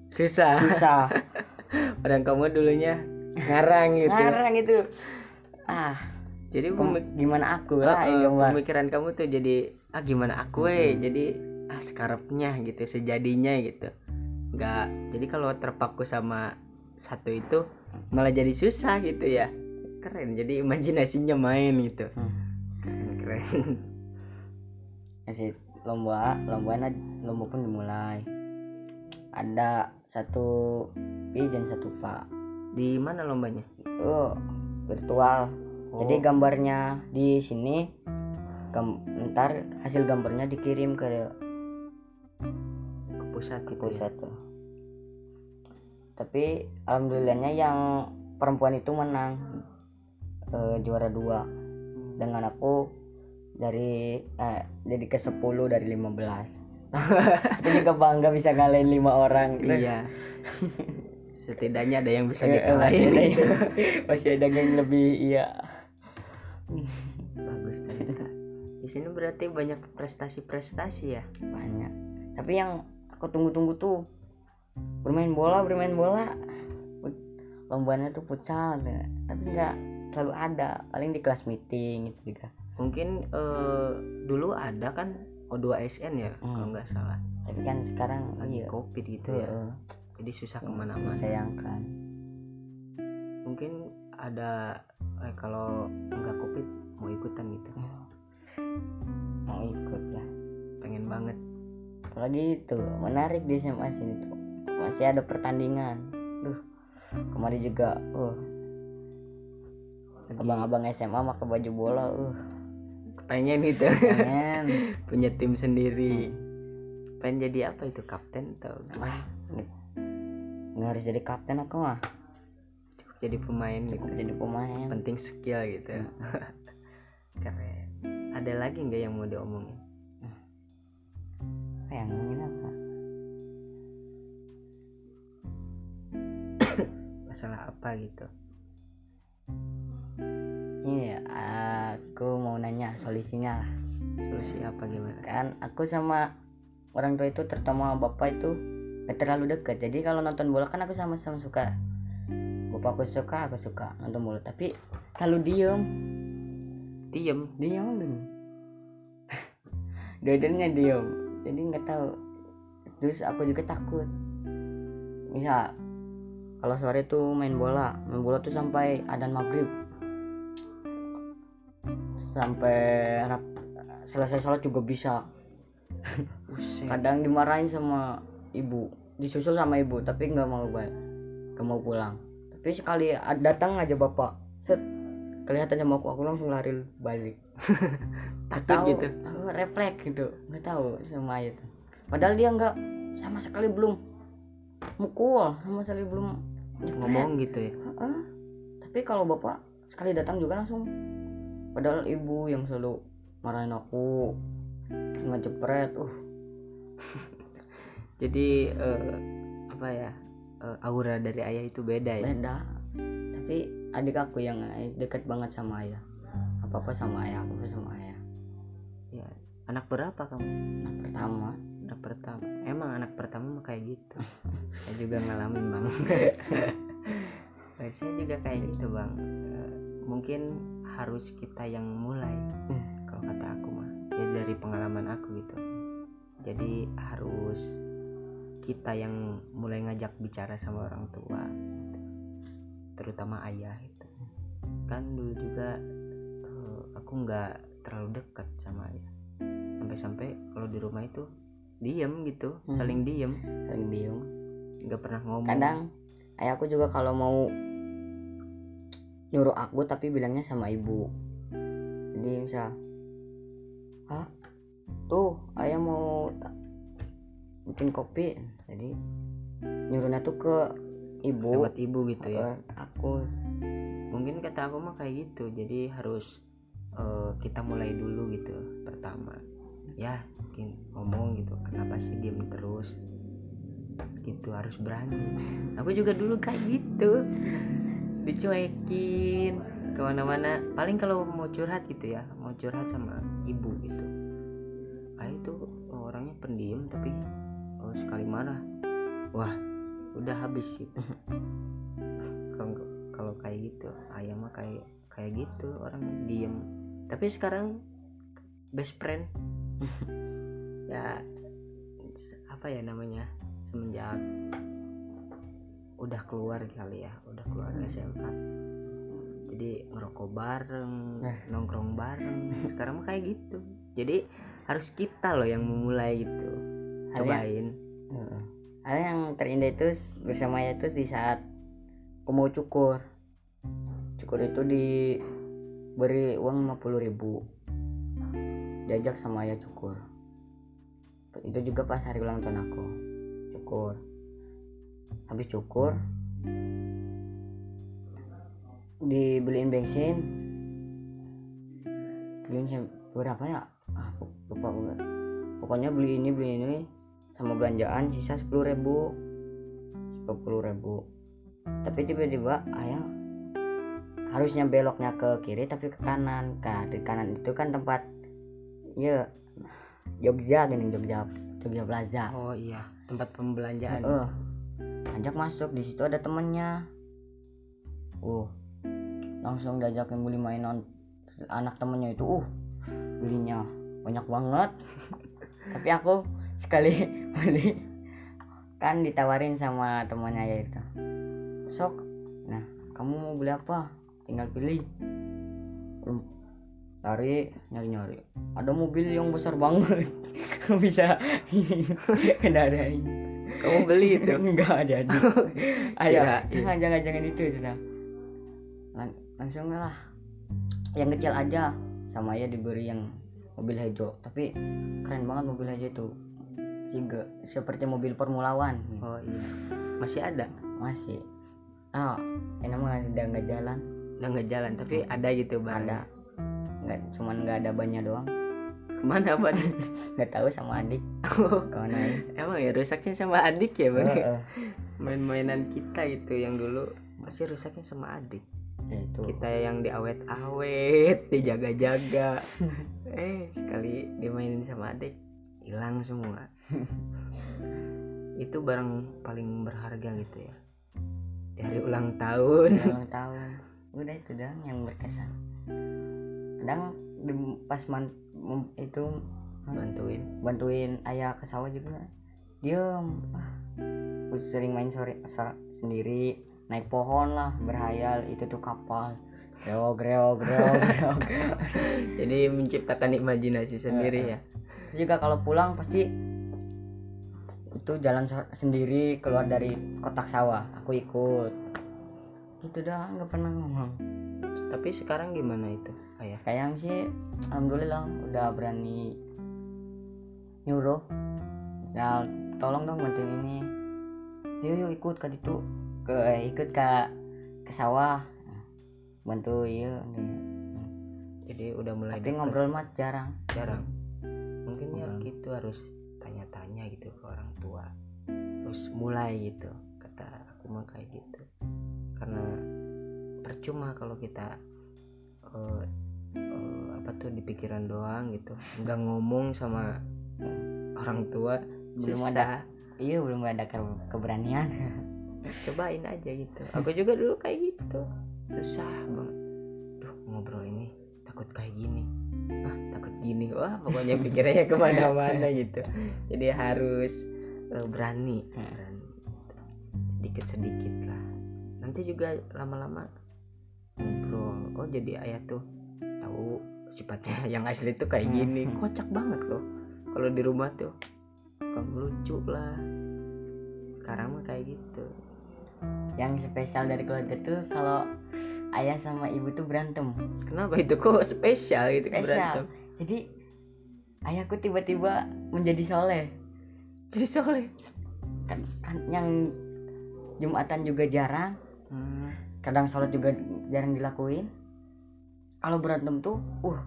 susah. Susah. Padahal kamu dulunya ngarang gitu. Ngarang itu. Ah jadi pemik- gimana aku? Lah eh, gambar. pemikiran kamu tuh jadi ah gimana aku eh? Jadi ah sekarapnya gitu sejadinya gitu. Nggak jadi kalau terpaku sama satu itu malah jadi susah gitu ya. Keren jadi imajinasinya main gitu. Hmm. keren keren Ya sih lomba lomba lomba pun dimulai. Ada satu pi dan satu pak. Di mana lombanya? Oh virtual. Jadi gambarnya di sini gam ntar hasil gambarnya dikirim ke ke pusat ke gitu ya? pusat tuh. Tapi alhamdulillahnya yang perempuan itu menang eh, juara dua. Dengan aku dari eh, jadi ke 10 dari 15 aku juga bangga bisa ngalahin lima orang. Iya. Setidaknya ada yang bisa eh, masih ada gitu. yang, masih ada yang lebih iya. Bagus ternyata. Di sini berarti banyak prestasi-prestasi ya? Banyak. Tapi yang aku tunggu-tunggu tuh bermain bola bermain bola. Lombanya tuh futsal tapi nggak selalu ada. Paling di kelas meeting itu juga mungkin eh, dulu ada kan O2SN ya Hmm. kalau nggak salah. Tapi kan sekarang lagi iya covid gitu itu ya jadi susah ke mana-mana. Disayangkan. Mungkin ada eh, kalau nggak covid mau ikutan gitu. Mau ikut lah. Pengen banget. Apalagi itu menarik di SMA sini tuh. Masih ada pertandingan. Duh kemarin juga uh. Abang-abang SMA pakai baju bola uh pengen gitu pengen punya tim sendiri. Pengen jadi apa itu kapten atau wah nggak harus jadi kapten aku mah. Cukup jadi pemain gitu. cukup jadi pemain. Penting skill gitu. Keren. Ada lagi nggak yang mau diomongin? Yang ngomongin apa? Masalah apa gitu ini ya aku mau nanya solusinya lah. Solusi apa gimana? Kan aku sama orang tua itu terutama bapak itu gak terlalu dekat. Jadi kalau nonton bola kan aku sama-sama suka. Bapakku suka aku suka nonton bola. Tapi kalau diem. Diem? Diem. Dong dua-duanya diem. Jadi nggak tahu. Terus aku juga takut. Misal kalau sore tuh main bola. Main bola tuh sampai adan maghrib sampai anak selesai sholat juga bisa. Buset. kadang dimarahin sama ibu disusul sama ibu tapi nggak mau balik nggak mau pulang. Tapi sekali datang aja bapak set kelihatan sama aku aku langsung lari balik. Takut tahu gitu? aku refleks gitu nggak tahu sama itu padahal dia nggak sama sekali belum mukul sama sekali belum ngomong gitu ya? Heeh. tapi kalau bapak sekali datang juga langsung padahal ibu yang selalu marahin aku nggak jepret uh. Jadi eh, apa ya eh, aura dari ayah itu beda ya. Beda. Tapi adik aku yang deket banget sama ayah. Apa apa sama ayah apa apa sama ayah. Ya anak berapa kamu? Nah pertama. Anak pertama. Emang anak pertama mah kayak gitu. Saya juga ngalamin bang. Saya juga kayak gitu bang. Eh, mungkin harus kita yang mulai Hmm. kalau kata aku mah. Ya dari pengalaman aku gitu. Jadi harus kita yang mulai ngajak bicara sama orang tua terutama ayah itu kan dulu juga eh, aku nggak terlalu dekat sama ayah. Sampai-sampai kalau di rumah itu diem gitu Hmm. saling diem. Saling diem. Nggak pernah ngomong. Kadang ayahku juga kalau mau nyuruh aku tapi bilangnya sama ibu. Jadi misal ah tuh ayah mau bikin kopi. Jadi nyuruhnya tuh ke ibu. Lewat ibu gitu ya? Aku. Mungkin kata aku mah kayak gitu. Jadi harus eh, kita mulai dulu gitu pertama. Ya mungkin ngomong gitu kenapa sih diem terus? Gitu harus berani. Aku juga dulu kayak gitu dicuekin ke mana-mana. Paling kalau mau curhat gitu ya mau curhat sama ibu gitu. Ayah itu orangnya pendiam tapi oh, sekali marah. Wah udah habis gitu kalau kalau kayak gitu ayah mah kayak kayak gitu orang diem. Tapi sekarang best friend. Ya apa ya namanya semenjak udah keluar kali ya udah keluar SMA jadi ngerokok bareng Nah. nongkrong bareng sekarang mah kayak gitu. Jadi harus kita loh yang memulai gitu Hal yang- cobain. Hal yang terindah itu bersama ayah itu di saat aku mau cukur. Cukur itu diberi uang 50.000 ribu. Diajak sama ayah cukur. Itu juga pas hari ulang tahun aku cukur habis cukur dibeliin bensin. Beliin berapa ya? Ah lupa gue pokoknya beli ini beli ini sama belanjaan sisa sepuluh ribu. Sepuluh ribu. Tapi tiba-tiba ayah harusnya beloknya ke kiri tapi ke kanan. Kan di kanan itu kan tempat ya Jogja gini Jogja Jogja Plaza. Oh iya. Tempat pembelanjaan. Heeh. Ajak masuk di situ ada temennya. Uh langsung diajakin beli mainan anak temennya itu. Uh belinya banyak banget. Tapi aku sekali beli. Kan ditawarin sama temannya ya itu. Sok nah kamu mau beli apa? Tinggal pilih. Lari nyari nyari ada mobil yang besar banget. Bisa. Kendarain kamu beli itu. Enggak jadi ayo jangan jangan jangan itu sudah Lang- langsung lah. Yang kecil aja. Sama ya diberi yang mobil hijau tapi keren banget mobil hijau itu. Juga seperti mobil Formula One oh iya. Masih ada? Masih. Ah ini mah udah nggak jalan. Udah nggak jalan tapi ada gitu bang ada. Nggak cuman nggak ada bannya doang ke mana ban nggak tahu sama adik. Ke mana ya? Emang ya rusaknya sama adik ya bang main-mainan kita gitu yang dulu masih rusaknya sama adik. Ya, itu. Kita yang diawet-awet dijaga-jaga. Eh sekali dimainin sama adik hilang semua. Itu barang paling berharga gitu ya. Di hari ulang tahun. Ulang tahun. Udah itu doang yang berkesan. Kadang pas man, itu bantuin bantuin ayah ke sawah juga. Diem ah, aku sering main sore sendiri naik pohon lah berhayal itu tuh kapal. Reog reog reog reog. Jadi menciptakan imajinasi sendiri ya. Terus juga kalau pulang pasti itu jalan sendiri keluar dari kotak sawah aku ikut. Gitu dah nggak pernah ngomong. Tapi sekarang gimana itu kayaknya sih alhamdulillah udah berani nyuruh. Ya tolong dong bantuin ini. Yuk yuk ikut ke itu ke eh, ikut ke ke sawah. Bantu iya jadi udah mulai tapi ngobrol mah jarang. Jarang. Mungkin ya gitu harus tanya-tanya gitu ke orang tua. Terus mulai gitu kata aku mah kayak gitu. Karena percuma kalau kita eh, eh, apa tuh di pikiran doang gitu. Nggak ngomong sama orang tua belum susah. ada iya belum ada ke- keberanian. Cobain aja gitu. Aku juga dulu kayak gitu. Susah banget. Duh ngobrol ini takut kayak gini. Ah takut gini? Wah pokoknya pikirannya ke mana-mana gitu. Jadi harus eh, berani Hmm. berani sedikit sedikit lah. Nanti juga lama-lama ngobrol. Oh jadi ayah tuh tahu sifatnya yang asli tuh kayak Hmm. gini. Kocak banget loh. Kalau di rumah tuh kamu lucu lah. Sekarang mah kayak gitu. Yang spesial dari keluarga tuh kalau ayah sama ibu tuh berantem. Kenapa itu kok spesial gitu Spesial. berantem? Jadi ayahku tiba-tiba menjadi soleh. Jadi soleh? Kan, kan yang jumatan juga jarang. Hmm. kadang sholat juga jarang dilakuin kalau berantem tuh uh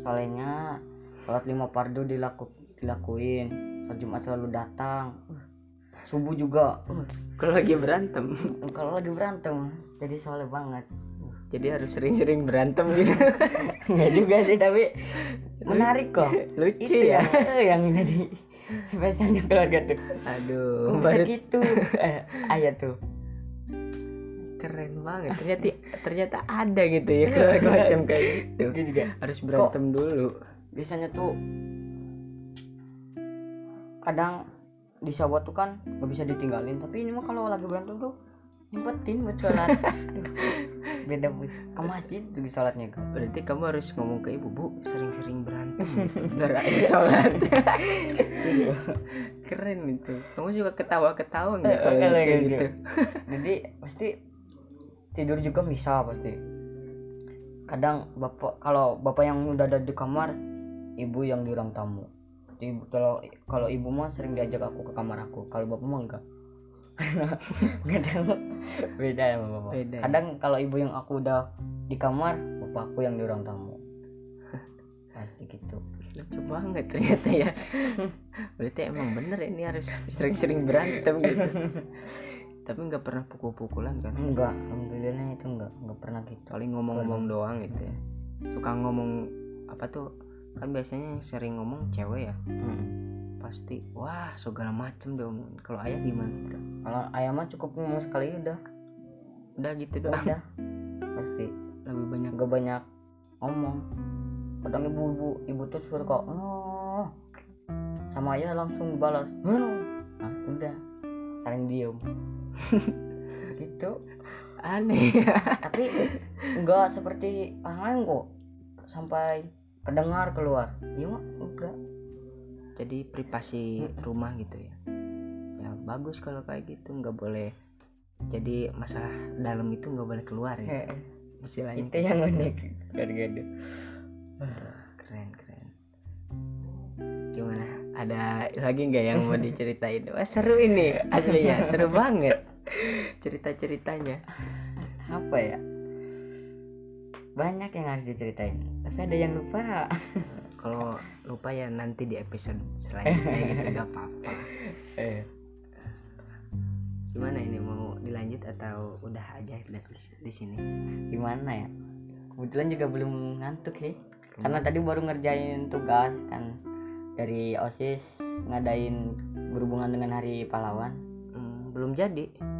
solehnya sholat lima fardu dilaku dilakuin. Sholat jumat selalu datang. Uh, subuh juga. Uh, kalau lagi berantem. Kalau lagi berantem jadi soleh banget. Jadi harus sering-sering berantem gitu. Enggak juga sih tapi menarik kok. Lucu itu ya. yang, jadi spesialnya keluarga tuh. Aduh bisa baru gitu. Eh, ayah tuh keren banget. Ternyata ternyata ada gitu ya keluarga macam kayak gitu. Itu juga harus berantem dulu. Biasanya tuh kadang di sawah tuh kan nggak bisa ditinggalin tapi ini mah kalau lagi berantem tuh nyempetin buat sholat. Beda bu ke masjid tuh di sholatnya berarti kamu harus ngomong ke ibu bu sering-sering berantem gitu, biar ayah sholat. Keren itu. Kamu juga ketawa-ketawa nggak kalau Kalau kayak kayak gitu. Jadi pasti tidur juga bisa pasti. Kadang bapak kalau bapak yang udah ada di kamar ibu yang di ruang tamu ibu kalau kalau ibu mah sering diajak aku ke kamar aku kalau bapak mah enggak. Kadang beda ya sama bapak. Beda ya. kadang kalau ibu yang aku udah di kamar bapakku yang di ruang tamu. Pasti gitu. Lucu banget ternyata ya. Berarti emang bener ini harus sering-sering berantem gitu tapi nggak pernah pukul-pukulan kan? Enggak alhamdulillah itu enggak enggak pernah gitu. Paling ngomong-ngomong doang gitu ya. Suka ngomong apa tuh kan biasanya yang sering ngomong cewek ya? Mm. pasti wah segala macem dong. Kalau ayah gimana kalau ayam mah cukup ngomong sekali udah. Udah gitu doang. Udah. Pasti. Lebih banyak. Nggak banyak ngomong. Kadang ibu-ibu ibu tuh suruh kok oh sama ayah langsung balas "Hmm." nah udah. Saling diem gitu aneh. Tapi nggak seperti orang lain kok. Sampai kedengar keluar. Iya mah enggak. Jadi privasi rumah gitu ya. Ya bagus kalau kayak gitu. Nggak boleh jadi masalah dalam itu nggak boleh keluar ya. Istilahnya itu yang unik. Gado-gado keren keren. Gimana? Ada lagi nggak yang mau diceritain? Wah seru ini aslinya. Seru banget cerita ceritanya apa ya? Banyak yang harus diceritain tapi ada yang lupa. Kalau lupa ya nanti di episode selanjutnya gitu gak apa-apa. Eh. Gimana ini mau dilanjut atau udah aja di, di sini? Gimana ya? Kebetulan juga belum ngantuk sih. Karena tadi baru ngerjain tugas kan. Dari osis ngadain berhubungan dengan hari pahlawan. Hmm, belum jadi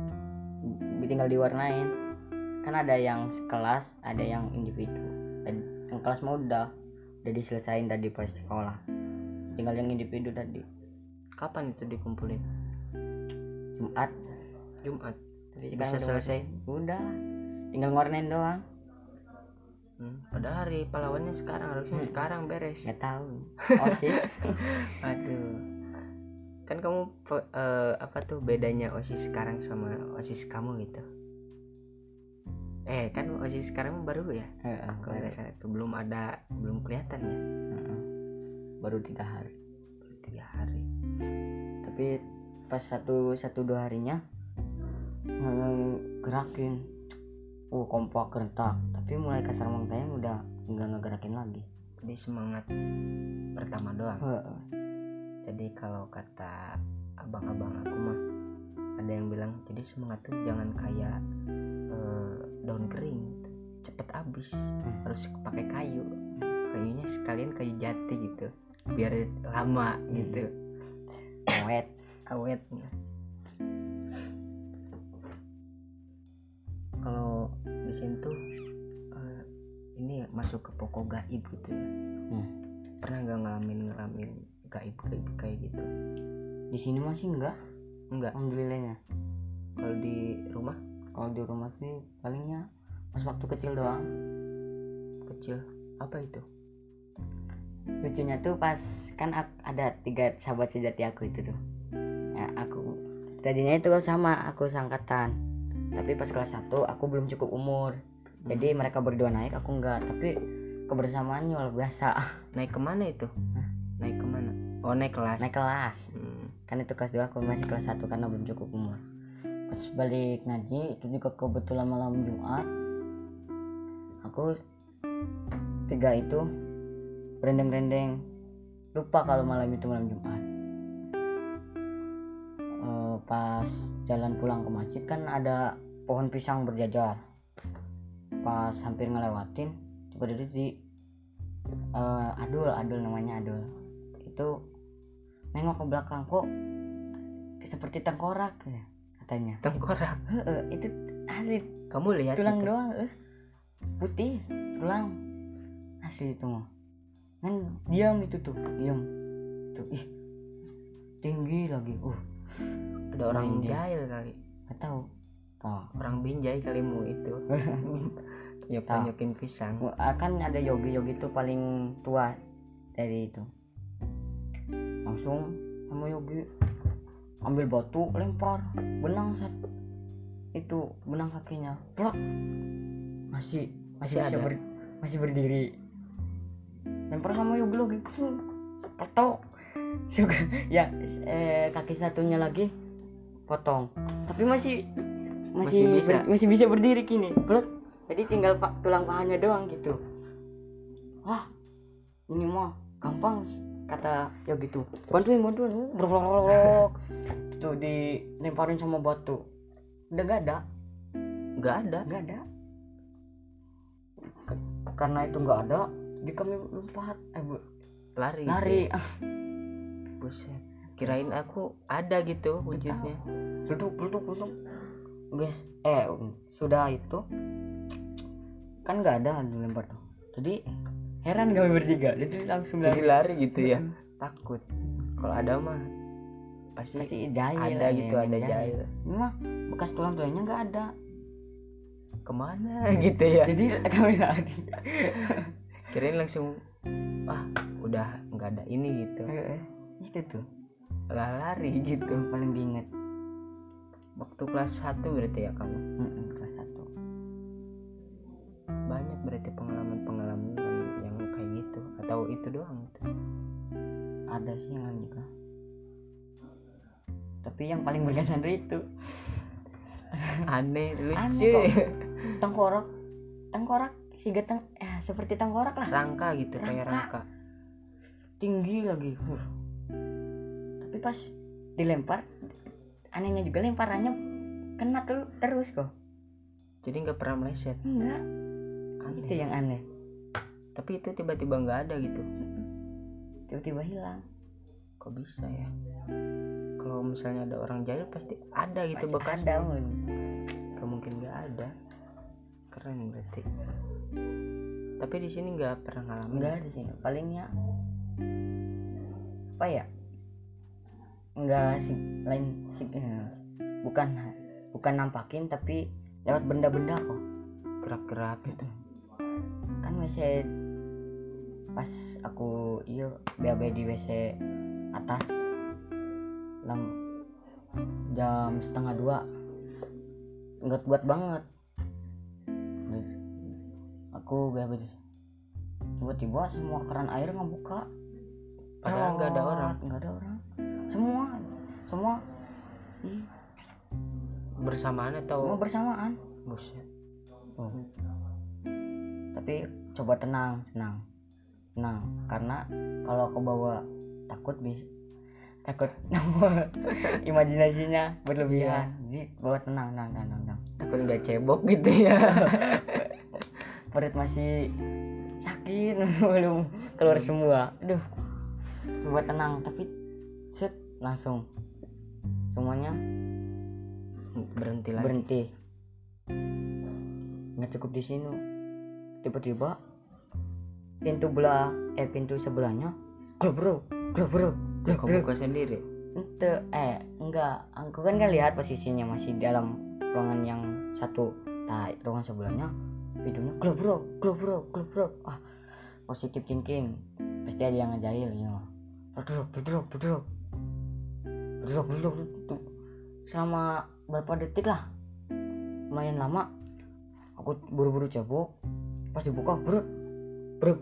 tinggal diwarnain. Kan ada yang kelas ada yang individu. Yang kelas mau udah udah diselesain tadi pas sekolah. Tinggal yang individu tadi. Kapan itu dikumpulin? Jumat. Jumat. Tapi bisa selesai? Udah. Tinggal warnain doang. Hmm, padahal hari pahlawannya sekarang harusnya Hmm. sekarang beres. Nggak tahu. Osis aduh kan kamu eh, apa tuh bedanya osis sekarang sama osis kamu gitu? Eh kan osis sekarang baru ya? Heeh, kalau nggak salah tuh belum ada belum kelihatan ya? Heeh. baru tiga hari. Baru tiga hari. Tapi pas satu satu dua harinya gerakin. Uh kompak gerentak tapi mulai kasar mangtayang udah nggak ngegerakin lagi. Jadi semangat pertama doang? Heeh. Jadi kalau kata abang-abang aku mah ada yang bilang jadi semangat tuh jangan kayak eh, daun kering cepet habis harus pakai kayu. Kayunya sekalian kayu jati gitu biar lama gitu. Awet awet. Kalau di sini tuh eh, ini masuk ke pokok gaib gitu ya. Hmm. pernah nggak ngalamin ngalamin gaib gaib kayak gitu. Di sini masih enggak enggak alhamdulillahnya kalau di rumah kalau di rumah sih palingnya pas waktu kecil doang. Kecil apa itu? Lucunya tuh pas kan ada tiga sahabat sejati aku itu tuh. Ya, aku tadinya itu sama aku sangkatan tapi pas kelas 1 aku belum cukup umur. Jadi mereka berdua naik aku enggak. Tapi kebersamaannya luar biasa. Naik ke mana itu? Naik ke mana oh naik kelas. Naik kelas. Hmm. kan itu kelas 2 aku masih kelas 1 karena belum cukup umur. Pas balik ngaji itu juga kebetulan malam Jumat aku tiga itu berendeng-rendeng. Lupa kalau malam itu malam Jumat. Eh, pas jalan pulang ke masjid kan ada pohon pisang berjajar. Pas hampir ngelewatin tiba-tiba di eh, adul adul namanya adul itu nengok ke belakang kok seperti tengkorak ya? katanya. Tengkorak? Heeh, itu asli. Kamu lihat tulang itu? doang eh. putih tulang. Asli itu mah. Kan diam itu tuh diam. Tuh ih. Tinggi lagi uh. Ada orang dia. jahil kali. Nggak tahu. Oh orang binjai kalimu itu. Ya Tahu. panyokin pisang kan ada yogi yogi tuh paling tua dari itu langsung sama yogi. Ambil batu lempar benang saat itu benang kakinya. Plak. Masih masih Masih bisa ada? ber- masih berdiri. Lempar sama yogi lagi. Petok. Suka, ya eh, kaki satunya lagi potong. Tapi masih masih Masih bisa? ber- masih bisa berdiri kini. Plak. Jadi tinggal pak tulang pahanya doang gitu. Wah ini mah gampang kata ya gitu bantuin bantuin. Brok. tuh dilemparin sama batu. Udah gak ada. Nggak ada. Nggak ada. K- karena itu nggak ada di kami lompat. Eh bu, lari. lari. Buset. Kirain aku ada gitu wujudnya. duduk duduk duduk guys eh sudah itu. Kan nggak ada dilempar tuh. Jadi heran kami bertiga. Jadi langsung jadi lari. lari gitu ya. Mm. takut. Kalau ada mah pasti, pasti jahil ada gitu ya, ada jahil. Memang bekas tulang tulangnya nggak ada. Ke mana gitu ya? Jadi kami lari. Kirain langsung wah udah nggak ada ini gitu. Itu tuh. Lah lari gitu. Yang paling diinget waktu kelas 1 berarti ya kamu Mm-mm, kelas satu. Banyak berarti pengalaman-pengalaman gitu atau itu doang gitu. ada sih yang lain juga tapi yang paling berkesan itu. Aneh lucu. Aneh kok. tengkorak. Tengkorak si geteng eh seperti tengkorak lah. Rangka gitu kayak Rangka. rangka. Tinggi lagi. Huh. tapi pas dilempar anehnya juga lemparannya kena tuh terus kok. Jadi nggak pernah meleset? Enggak. Aneh. itu yang aneh tapi itu tiba-tiba nggak ada gitu. Tiba-tiba hilang. Kok bisa ya? Kalau misalnya ada orang jahil pasti ada gitu Pasti bekasnya. ada Mun. Gak mungkin nggak ada. Keren berarti. Tapi di sini nggak pernah ngalamin. Enggak di sini palingnya apa ya? Enggak sih lain sih eh, bukan bukan nampakin tapi lewat benda-benda kok. Gerak-gerak gitu. Kan WC pas aku iya BAB di WC atas lam jam setengah dua nggak buat banget. Terus aku BAB di tiba-tiba semua keran air ngebuka. Padahal nggak ada orang. nggak ada orang. Semua semua ih. Bersamaan semua atau bersamaan. Buset. Oh. Tapi coba tenang, tenang, tenang. Karena kalau aku bawa takut bis, takut imajinasinya berlebihan. Jadi bawa tenang, tenang, tenang, tenang. takut nggak cebok gitu ya Perut masih sakit, belum keluar semua. Aduh, coba tenang. Tapi set langsung semuanya berhenti lagi berhenti. Nggak cukup di sini. Tiba-tiba pintu belah eh pintu sebelahnya. Globro globro kamu globro buka sendiri? Ente eh enggak. Aku kan kan lihat posisinya masih dalam ruangan yang satu. Nah ruangan sebelahnya videonya klub bro. Klub bro. Klub bro. Ah positif thinking. Pasti ada yang ngejail ya berdrop berdrop berdrop. Berdrop berdrop berdrop. selama berapa detik lah. Lumayan lama. Aku buru-buru cabut. Pas dibuka bro bro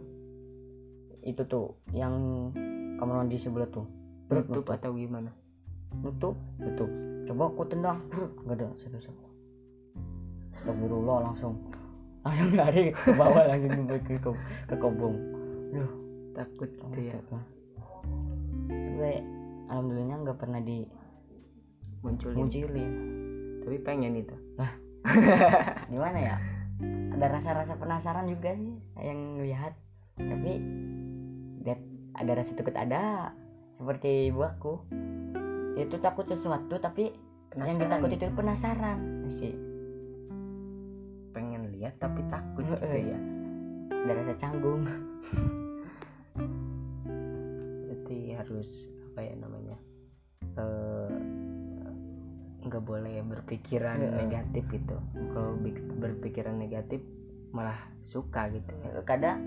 itu tuh yang kamar mandi sebelah tuh bro Nutup atau gimana? nutup nutup coba aku tendang bro nggak ada siapa-siapa astagfirullah langsung langsung lari ke bawah langsung ke ke, ke kobong Duh, Takut gitu ya. lah. Tapi alhamdulillahnya nggak pernah Munculin. dimunculin Tapi pengen itu. gimana ya ada rasa-rasa penasaran juga sih yang lihat tapi lihat ada rasa takut ada seperti ibu aku itu takut sesuatu tapi yang Penasaran ditakut gitu. itu penasaran sih pengen lihat tapi takut gitu Heeh. ya. ada rasa canggung Berarti harus apa ya namanya? eh nggak boleh berpikiran Heeh. negatif gitu. Kalau berpikiran negatif malah suka gitu. Kadang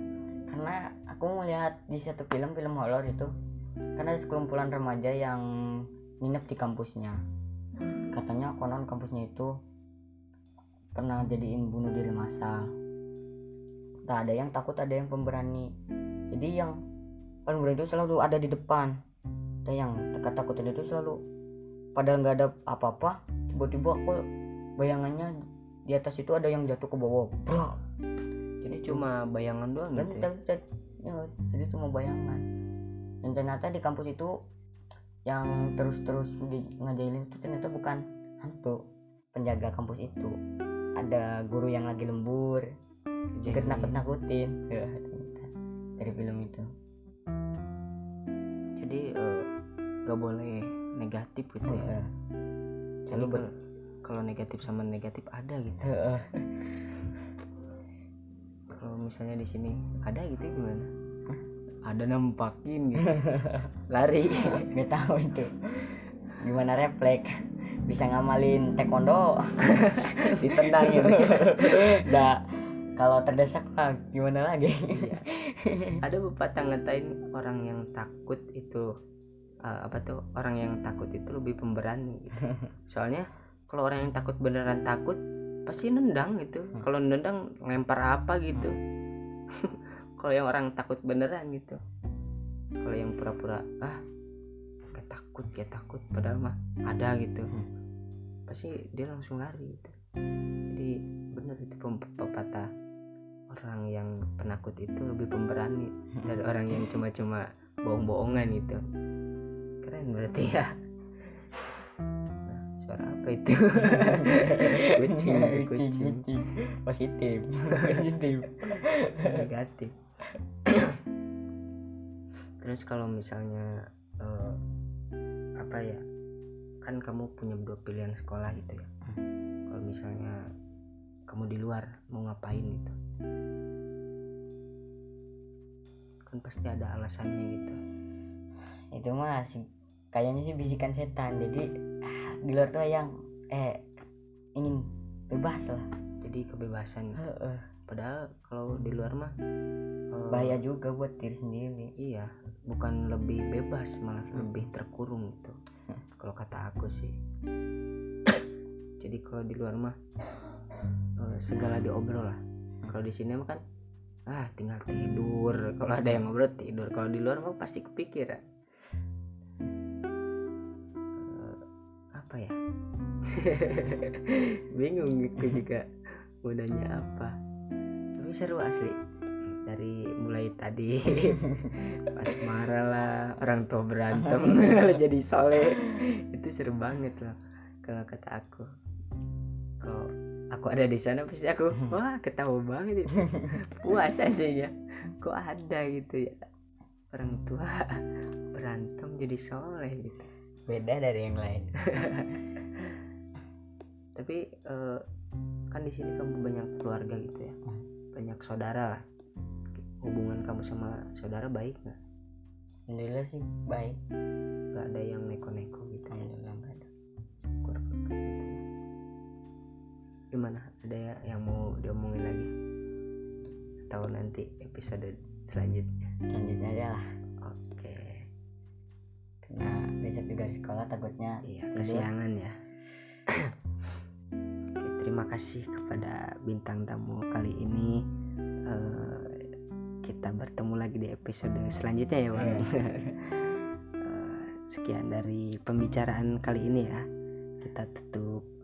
karena aku melihat di satu film film horor itu karena ada sekelumpulan remaja yang nginep di kampusnya. Katanya konon kampusnya itu pernah jadiin bunuh diri massal. Tak ada yang takut ada yang pemberani. Jadi yang paling berani itu selalu ada di depan. Ada yang takut takutan itu selalu padahal nggak ada apa-apa tiba-tiba aku bayangannya di atas itu ada yang jatuh ke bawah bro Jadi cuma bayangan doang dan gitu. ya. jadi, ya, jadi cuma bayangan dan ternyata di kampus itu yang terus-terus ngajailin itu ternyata bukan hantu penjaga kampus itu ada guru yang lagi lembur Jadi, ikut nakut-nakutin ya, ternyata. dari film itu jadi eh, nggak boleh negatif gitu ya. Jadi kalau kalau negatif sama negatif ada gitu. Kalau misalnya di sini ada gitu gimana? Ada nampakin gitu. Lari. nggak tahu itu gimana refleks bisa ngamalin taekwondo Ditendang gitu. Nggak, kalau terdesak mah gimana lagi Iya. Ada pepatah ngatain orang yang takut itu eh, apa tuh? Orang yang takut itu lebih pemberani gitu. Soalnya kalau orang yang takut beneran takut pasti nendang gitu. Hmm. Kalau nendang lempar apa gitu. kalau yang orang takut beneran gitu. Kalau yang pura-pura ah gak takut gak takut padahal mah ada gitu. Hmm. Pasti dia langsung lari gitu. Jadi bener itu pepatah orang yang penakut itu lebih pemberani dari orang yang cuma-cuma bohong-bohongan itu keren berarti ya. Nah, suara apa itu? Kucing kucing positif positif. Negatif. Terus kalau misalnya eh, apa ya kan kamu punya dua pilihan sekolah gitu ya. Kalau misalnya kamu di luar mau ngapain gitu kan pasti ada alasannya gitu. Itu mah sih kayaknya sih bisikan setan. Jadi ah, di luar tuh yang eh ingin bebas lah. Jadi kebebasan. Heeh. padahal kalau di luar mah eh, bahaya juga buat diri sendiri. iya bukan lebih bebas malah Hmm. lebih terkurung gitu. Kalau kata aku sih. Jadi kalau di luar mah eh, segala diobrol lah. Kalau di sini mah kan ah tinggal tidur. Kalau ada yang ngobrol tidur. Kalau di luar mah pasti kepikiran. Eh, apa ya? Bingung aku juga mau nanya apa. Tapi seru asli. Dari mulai tadi. Pas marah lah orang tua berantem. Kalau jadi soleh itu seru banget loh kalau kata aku aku ada di sana pasti aku wah ketawa banget itu. Puas aslinya kok ada gitu ya? Orang tua berantem jadi soleh gitu. Beda dari yang lain. Tapi eh, kan di sini kamu banyak keluarga gitu ya? Banyak saudara lah. Hubungan kamu sama saudara baik nggak? Alhamdulillah sih baik. Nggak ada yang neko-neko gitu ya? Alhamdulillah nggak ada. Syukur gimana? Ada ya yang mau diomongin lagi? Atau nanti episode selanjutnya? Lanjutnya aja lah. Oke. Karena besok juga di sekolah takutnya iya tidur. kesiangan ya. Oke, terima kasih kepada bintang tamu kali ini. Eh, kita bertemu lagi di episode selanjutnya ya bang. Eh, sekian dari pembicaraan kali ini ya. Kita tutup